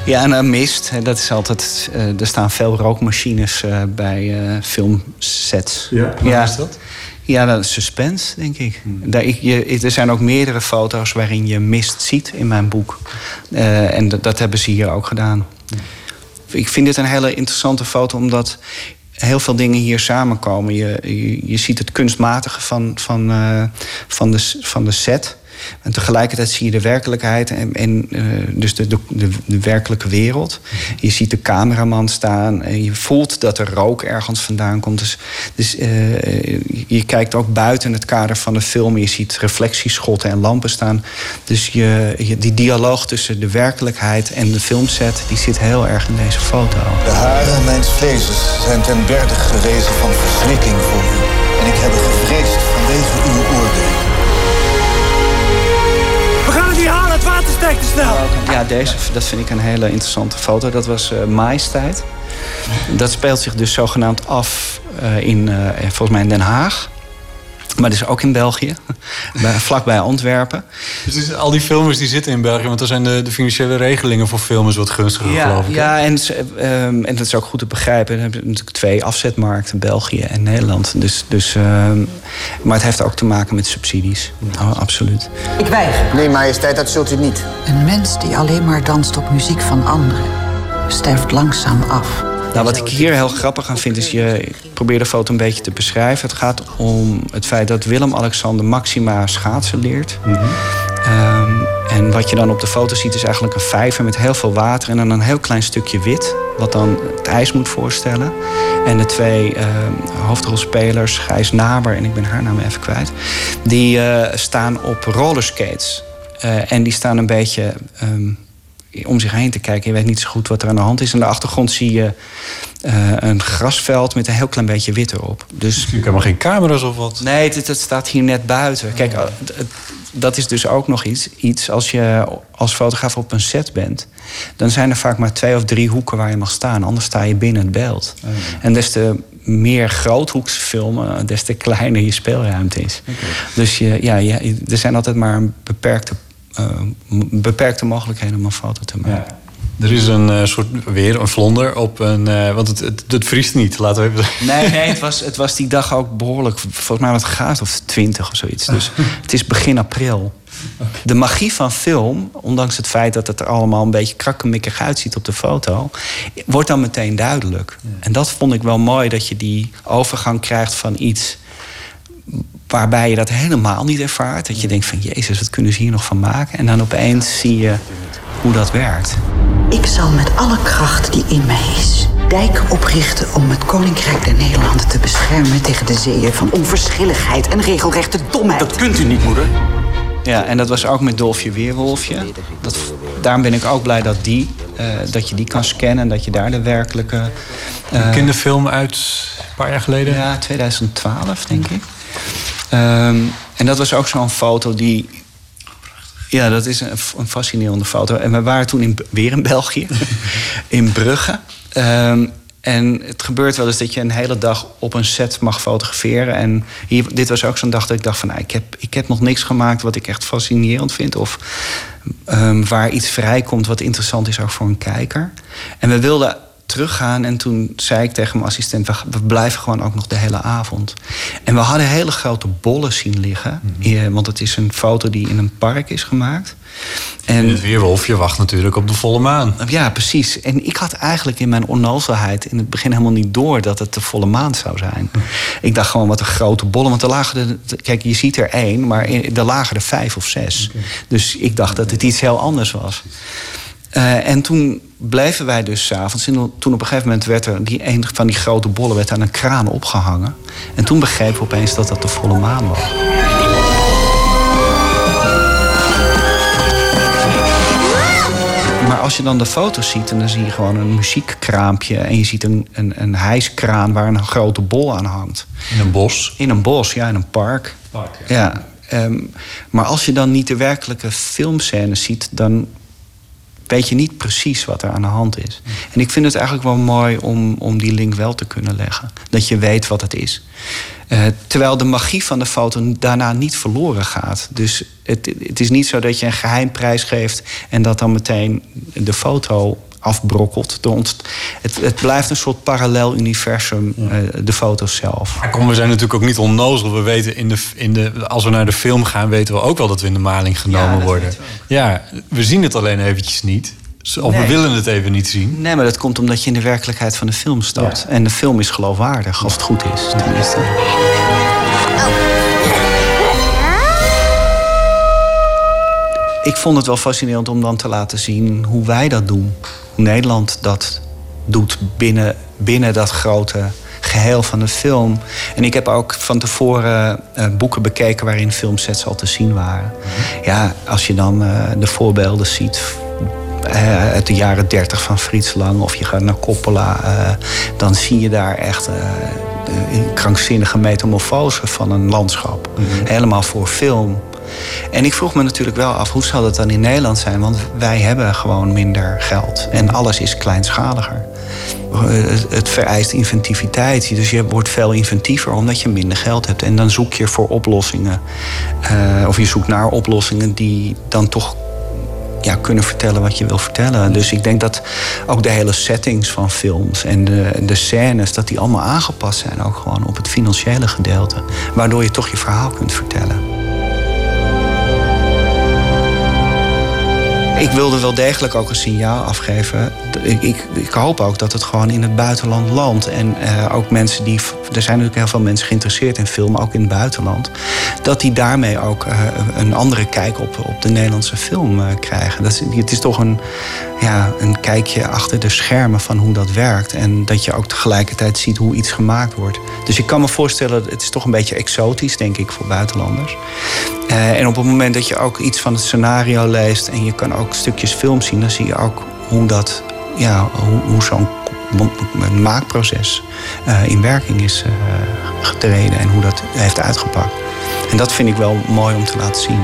Ja, en uh, mist. Dat is altijd. Uh, er staan veel rookmachines uh, bij filmsets.
Ja,
ja.
is dat?
Ja, dat is suspense, denk ik. Hmm. Daar, ik je, er zijn ook meerdere foto's waarin je mist ziet in mijn boek. en dat, hebben ze hier ook gedaan. Hmm. Ik vind dit een hele interessante foto, omdat heel veel dingen hier samenkomen. Je, je, je ziet het kunstmatige van, van, van, de, van de set. En tegelijkertijd zie je de werkelijkheid en, uh, dus de, de, de, werkelijke wereld. Je ziet de cameraman staan en je voelt dat er rook ergens vandaan komt. Dus, dus uh, je kijkt ook buiten het kader van de film. Je ziet reflectieschotten en lampen staan. Dus je, je, die dialoog tussen de werkelijkheid en de filmset... die zit heel erg in deze foto.
De haren mijns vlezes zijn ten berde gerezen van verslikking voor u. En ik heb gevreesd vanwege
Snel.
Ja, deze, dat vind ik een hele interessante foto. Dat was uh. Dat speelt zich dus zogenaamd af uh, in, uh, volgens mij in Den Haag. Maar dus ook in België, bij, vlakbij Antwerpen.
Dus al die filmers die zitten in België, want dan zijn de, de financiële regelingen voor filmers wat gunstiger,
ja,
geloof ik.
Ja, en, um, en dat is ook goed te begrijpen. Dan heb je natuurlijk twee afzetmarkten, België en Nederland. Dus, dus, um, maar het heeft ook te maken met subsidies. Oh, absoluut.
Ik weiger.
Nee, majesteit, dat zult u niet.
Een mens die alleen maar danst op muziek van anderen, sterft langzaam af.
Nou, wat ik hier heel grappig aan vind, is je ik probeer de foto een beetje te beschrijven. Het gaat om het feit dat Willem-Alexander Maxima schaatsen leert. Ehm, en wat je dan op de foto ziet is eigenlijk een vijver met heel veel water en dan een heel klein stukje wit, wat dan het ijs moet voorstellen. En de twee ehm, hoofdrolspelers, Gijs Naber en ik ben haar naam even kwijt, die eh, staan op rollerskates. Eh, en die staan een beetje ehm, om zich heen te kijken. Je weet niet zo goed wat er aan de hand is. In de achtergrond zie je eh, een grasveld met een heel klein beetje wit erop. Dus
Je helemaal geen camera's of wat?
Nee, het, staat hier net buiten. Kijk, het- dat is dus ook nog iets, iets. Als je als fotograaf op een set bent, dan zijn er vaak maar twee of drie hoeken waar je mag staan. Anders sta je binnen het beeld. En des te meer groothoeks filmen, des te kleiner je speelruimte is. Dus je, ja, je, er zijn altijd maar een beperkte, beperkte mogelijkheden om een foto te maken.
Er is een eh, soort weer een vlonder op een. eh, want het, het, het vriest niet, laten we even zeggen.
Nee, nee het, was, het was die dag ook behoorlijk. Volgens mij wat graad of 20 of zoiets. Dus het is begin april. De magie van film, ondanks het feit dat het er allemaal een beetje krakkemikkig uitziet op de foto, wordt dan meteen duidelijk. En dat vond ik wel mooi, dat je die overgang krijgt van iets waarbij je dat helemaal niet ervaart. Dat je denkt van, jezus, wat kunnen ze hier nog van maken? En dan opeens zie je hoe dat werkt.
Ik zal met alle kracht die in mij is dijken oprichten om het Koninkrijk der Nederlanden te beschermen tegen de zeeën van onverschilligheid en regelrechte domheid. Dat
kunt u niet, moeder. Ja, en dat was ook met Dolfje Weerwolfje. Dat, daarom ben ik ook blij dat, die, eh, dat je die kan scannen en dat je daar de werkelijke. eh,
Een kinderfilm uit een paar jaar geleden?
Ja, 2012 denk ik. Ehm, en dat was ook zo'n foto die. Ja, dat is een, een fascinerende foto. En we waren toen in, weer in België, in Brugge. Ehm, en het gebeurt wel eens dat je een hele dag op een set mag fotograferen. En hier, dit was ook zo'n dag dat ik dacht van... Nou, ik, heb, ik heb nog niks gemaakt wat ik echt fascinerend vind. Of ehm, waar iets vrijkomt wat interessant is ook voor een kijker. En we wilden teruggaan en toen zei ik tegen mijn assistent... we, blijven gewoon ook nog de hele avond. En we hadden hele grote bollen zien liggen. eh, want het is een foto die in een park is gemaakt.
En het weerwolfje wacht natuurlijk op de volle maan.
Ja, precies. En ik had eigenlijk in mijn onnozelheid in het begin helemaal niet door dat het de volle maan zou zijn. Ik dacht gewoon wat een grote bollen. Want er lagen er, kijk, je ziet er één, maar er lagen er vijf of zes. Dus ik dacht dat het iets heel anders was. Eh, en toen bleven wij dus s'avonds. En toen op een gegeven moment werd er die een van die grote bollen werd aan een kraan opgehangen. En toen begrepen we opeens dat dat de volle maan was. Maar als je dan de foto's ziet en dan zie je gewoon een muziekkraampje... en je ziet een, een, een hijskraan waar een grote bol aan hangt.
In een bos?
In een bos, ja, in een park. ja. ehm, maar als je dan niet de werkelijke filmscènes ziet... dan weet je niet precies wat er aan de hand is. En ik vind het eigenlijk wel mooi om, om die link wel te kunnen leggen. Dat je weet wat het is. Eh, terwijl de magie van de foto daarna niet verloren gaat. Dus het, het is niet zo dat je een geheimprijs geeft... en dat dan meteen de foto afbrokkelt. Het, het blijft een soort parallel universum, eh, de foto's zelf.
Maar kom, we zijn natuurlijk ook niet onnozel. We weten in de, in de, als we naar de film gaan, weten we ook wel dat we in de maling genomen worden.
weten
Ja, we zien het alleen eventjes niet. Of we willen het even niet zien.
Nee, maar dat komt omdat je in de werkelijkheid van de film stapt. En de film is geloofwaardig, als het goed is. Tenminste. Ik vond het wel fascinerend om dan te laten zien hoe wij dat doen. Hoe Nederland dat doet binnen, binnen dat grote geheel van de film. En ik heb ook van tevoren eh, boeken bekeken waarin filmsets al te zien waren. Ja, als je dan eh, de voorbeelden ziet eh, uit de jaren 30 van Frits Lang of je gaat naar Coppola, dan zie je daar echt een krankzinnige metamorfose van een landschap. Helemaal voor film. En ik vroeg me natuurlijk wel af, hoe zal dat dan in Nederland zijn? Want wij hebben gewoon minder geld en alles is kleinschaliger. Eh, Het, vereist inventiviteit. Dus je wordt veel inventiever omdat je minder geld hebt. En dan zoek je voor oplossingen. eh, of je zoekt naar oplossingen die dan toch ja, kunnen vertellen wat je wil vertellen. Dus ik denk dat ook de hele settings van films en de, de scènes... dat die allemaal aangepast zijn ook gewoon op het financiële gedeelte. Waardoor je toch je verhaal kunt vertellen. Ik wilde wel degelijk ook een signaal afgeven. Ik, ik, ik hoop ook dat het gewoon in het buitenland landt. En uh, ook mensen die. Er zijn natuurlijk heel veel mensen geïnteresseerd in film, ook in het buitenland. Dat die daarmee ook uh, een andere kijk op, op de Nederlandse film uh, krijgen. Dat het is toch een, ja, een kijkje achter de schermen van hoe dat werkt. En dat je ook tegelijkertijd ziet hoe iets gemaakt wordt. Dus ik kan me voorstellen, het is toch een beetje exotisch, denk ik, voor buitenlanders. Uh, en op het moment dat je ook iets van het scenario leest en je kan ook stukjes film zien, dan zie je ook hoe dat, ja, hoe, zo'n maakproces uh, in werking is uh, getreden en hoe dat heeft uitgepakt. En dat vind ik wel mooi om te laten zien.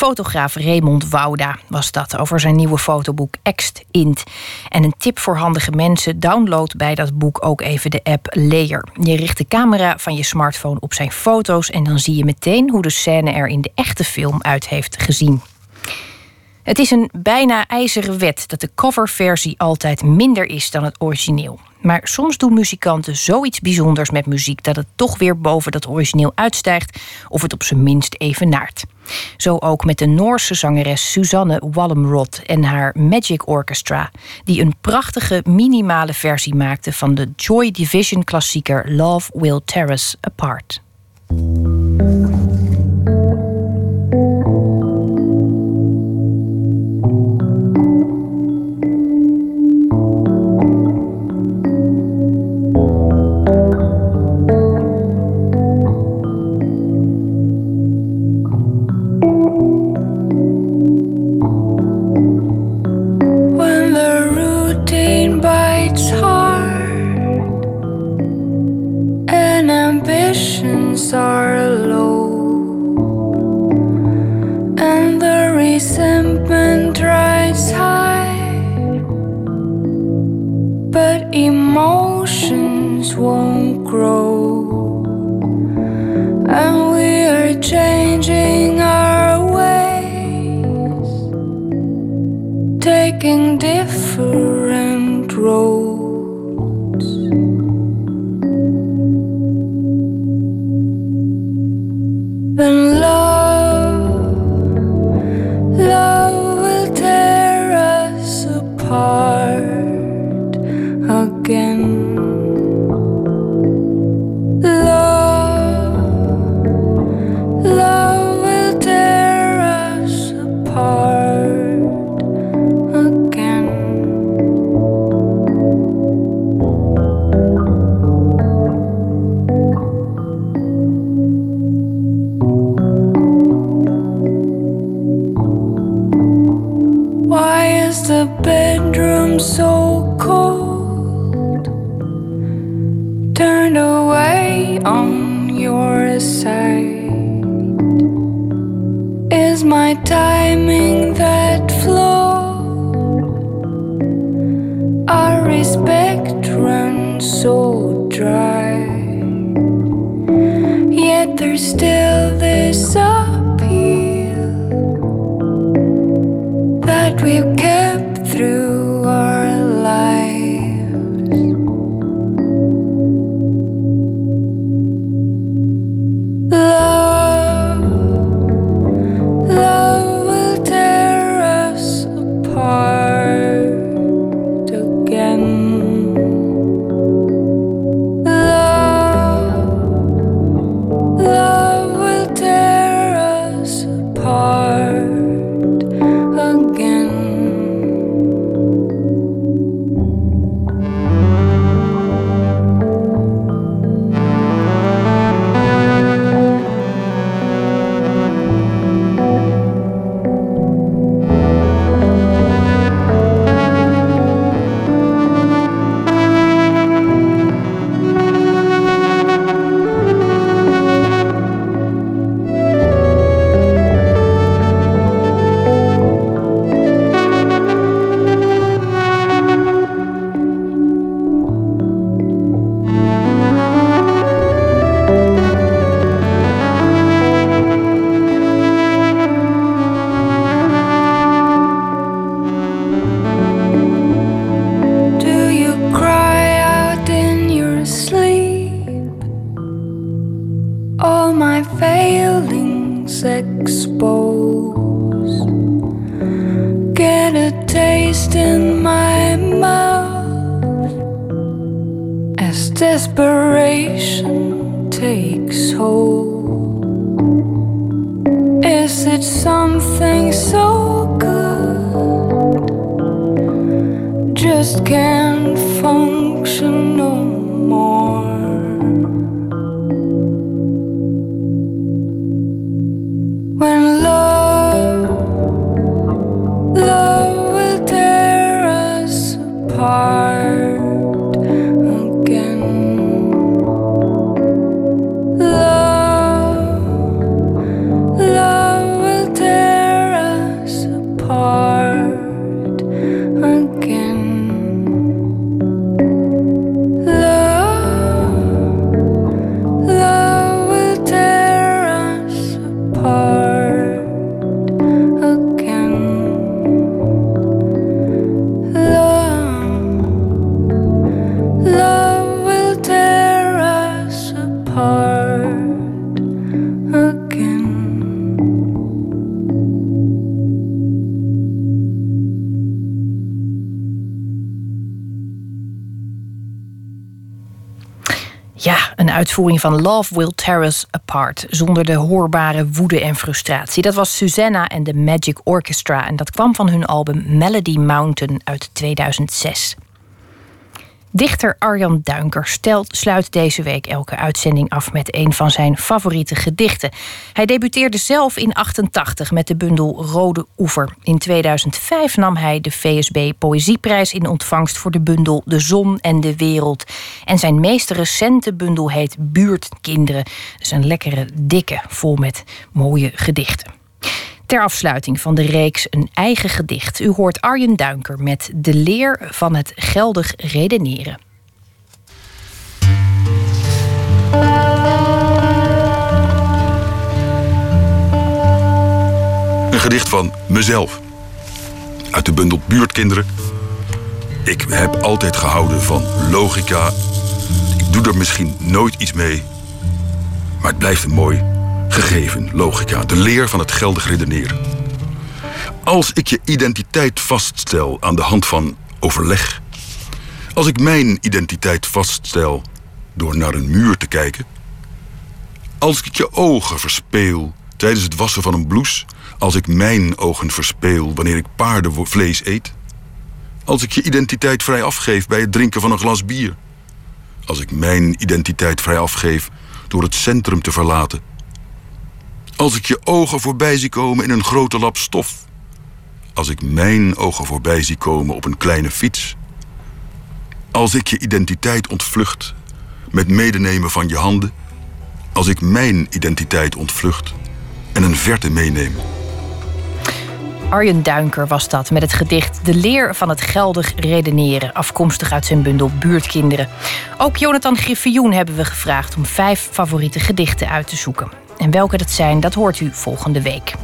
Fotograaf Raymond Wouda was dat over zijn nieuwe fotoboek Ext Int. En een tip voor handige mensen: download bij dat boek ook even de app Layer. Je richt de camera van je smartphone op zijn foto's en dan zie je meteen hoe de scène er in de echte film uit heeft gezien. Het is een bijna ijzeren wet dat de coverversie altijd minder is dan het origineel. Maar soms doen muzikanten zoiets bijzonders met muziek dat het toch weer boven dat origineel uitstijgt of het op zijn minst evenaart. Zo ook met de Noorse zangeres Suzanne Wallemrod en haar Magic Orchestra, die een prachtige minimale versie maakte van de Joy Division klassieker Love Will Tear Us Apart.
Uitvoering van Love Will Tear Us Apart. Zonder de hoorbare woede en frustratie. Dat was Susanna en de Magic Orchestra. En dat kwam van hun album Melody Mountain uit 2006. Dichter Arjan Duinker stelt, sluit deze week elke uitzending af met een van zijn favoriete gedichten. Hij debuteerde zelf in 88 met de bundel Rode Oever. In 2005 nam hij de VSB Poëzieprijs in ontvangst voor de bundel De Zon en de Wereld. En zijn meest recente bundel heet Buurtkinderen. Dus een lekkere, dikke, vol met mooie gedichten. Ter afsluiting van de reeks Een eigen gedicht. U hoort Arjen Duinker met De leer van het geldig redeneren.
Een gedicht van mezelf. Uit de bundel Buurtkinderen. Ik heb altijd gehouden van logica. Ik doe er misschien nooit iets mee. Maar het blijft een mooi gegeven, logica. De leer van het geldig redeneren. Als ik je identiteit vaststel aan de hand van overleg. Als ik mijn identiteit vaststel door naar een muur te kijken. Als ik je ogen verspeel tijdens het wassen van een blouse. Als ik mijn ogen verspeel wanneer ik paardenvlees eet. Als ik je identiteit vrij afgeef bij het drinken van een glas bier. Als ik mijn identiteit vrij afgeef door het centrum te verlaten. Als ik je ogen voorbij zie komen in een grote lap stof. Als ik mijn ogen voorbij zie komen op een kleine fiets. Als ik je identiteit ontvlucht met medenemen van je handen. Als ik mijn identiteit ontvlucht en een verte meeneem.
Arjen Duinker was dat met het gedicht De leer van het geldig redeneren, afkomstig uit zijn bundel Buurtkinderen. Ook Jonathan Griffioen hebben we gevraagd om vijf favoriete gedichten uit te zoeken. En welke dat zijn, dat hoort u volgende week.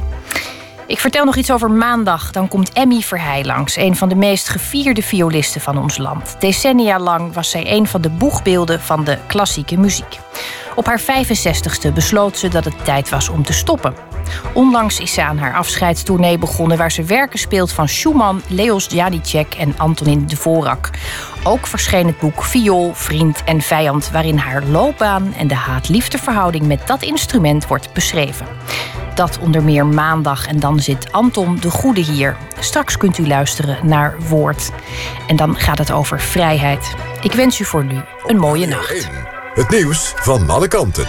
Ik vertel nog iets over maandag. Dan komt Emmy Verheij langs, een van de meest gevierde violisten van ons land. Decennia lang was zij een van de boegbeelden van de klassieke muziek. Op haar 65ste besloot ze dat het tijd was om te stoppen. Onlangs is ze aan haar afscheidstournee begonnen... waar ze werken speelt van Schumann, Leos Janicek en Antonin Dvorak. Ook verscheen het boek Viool, Vriend en Vijand... waarin haar loopbaan en de haat-liefdeverhouding met dat instrument wordt beschreven. Dat onder meer maandag en dan zit Anton de Goede hier. Straks kunt u luisteren naar Woord. En dan gaat het over vrijheid. Ik wens u voor nu een mooie nacht.
Het nieuws van alle kanten.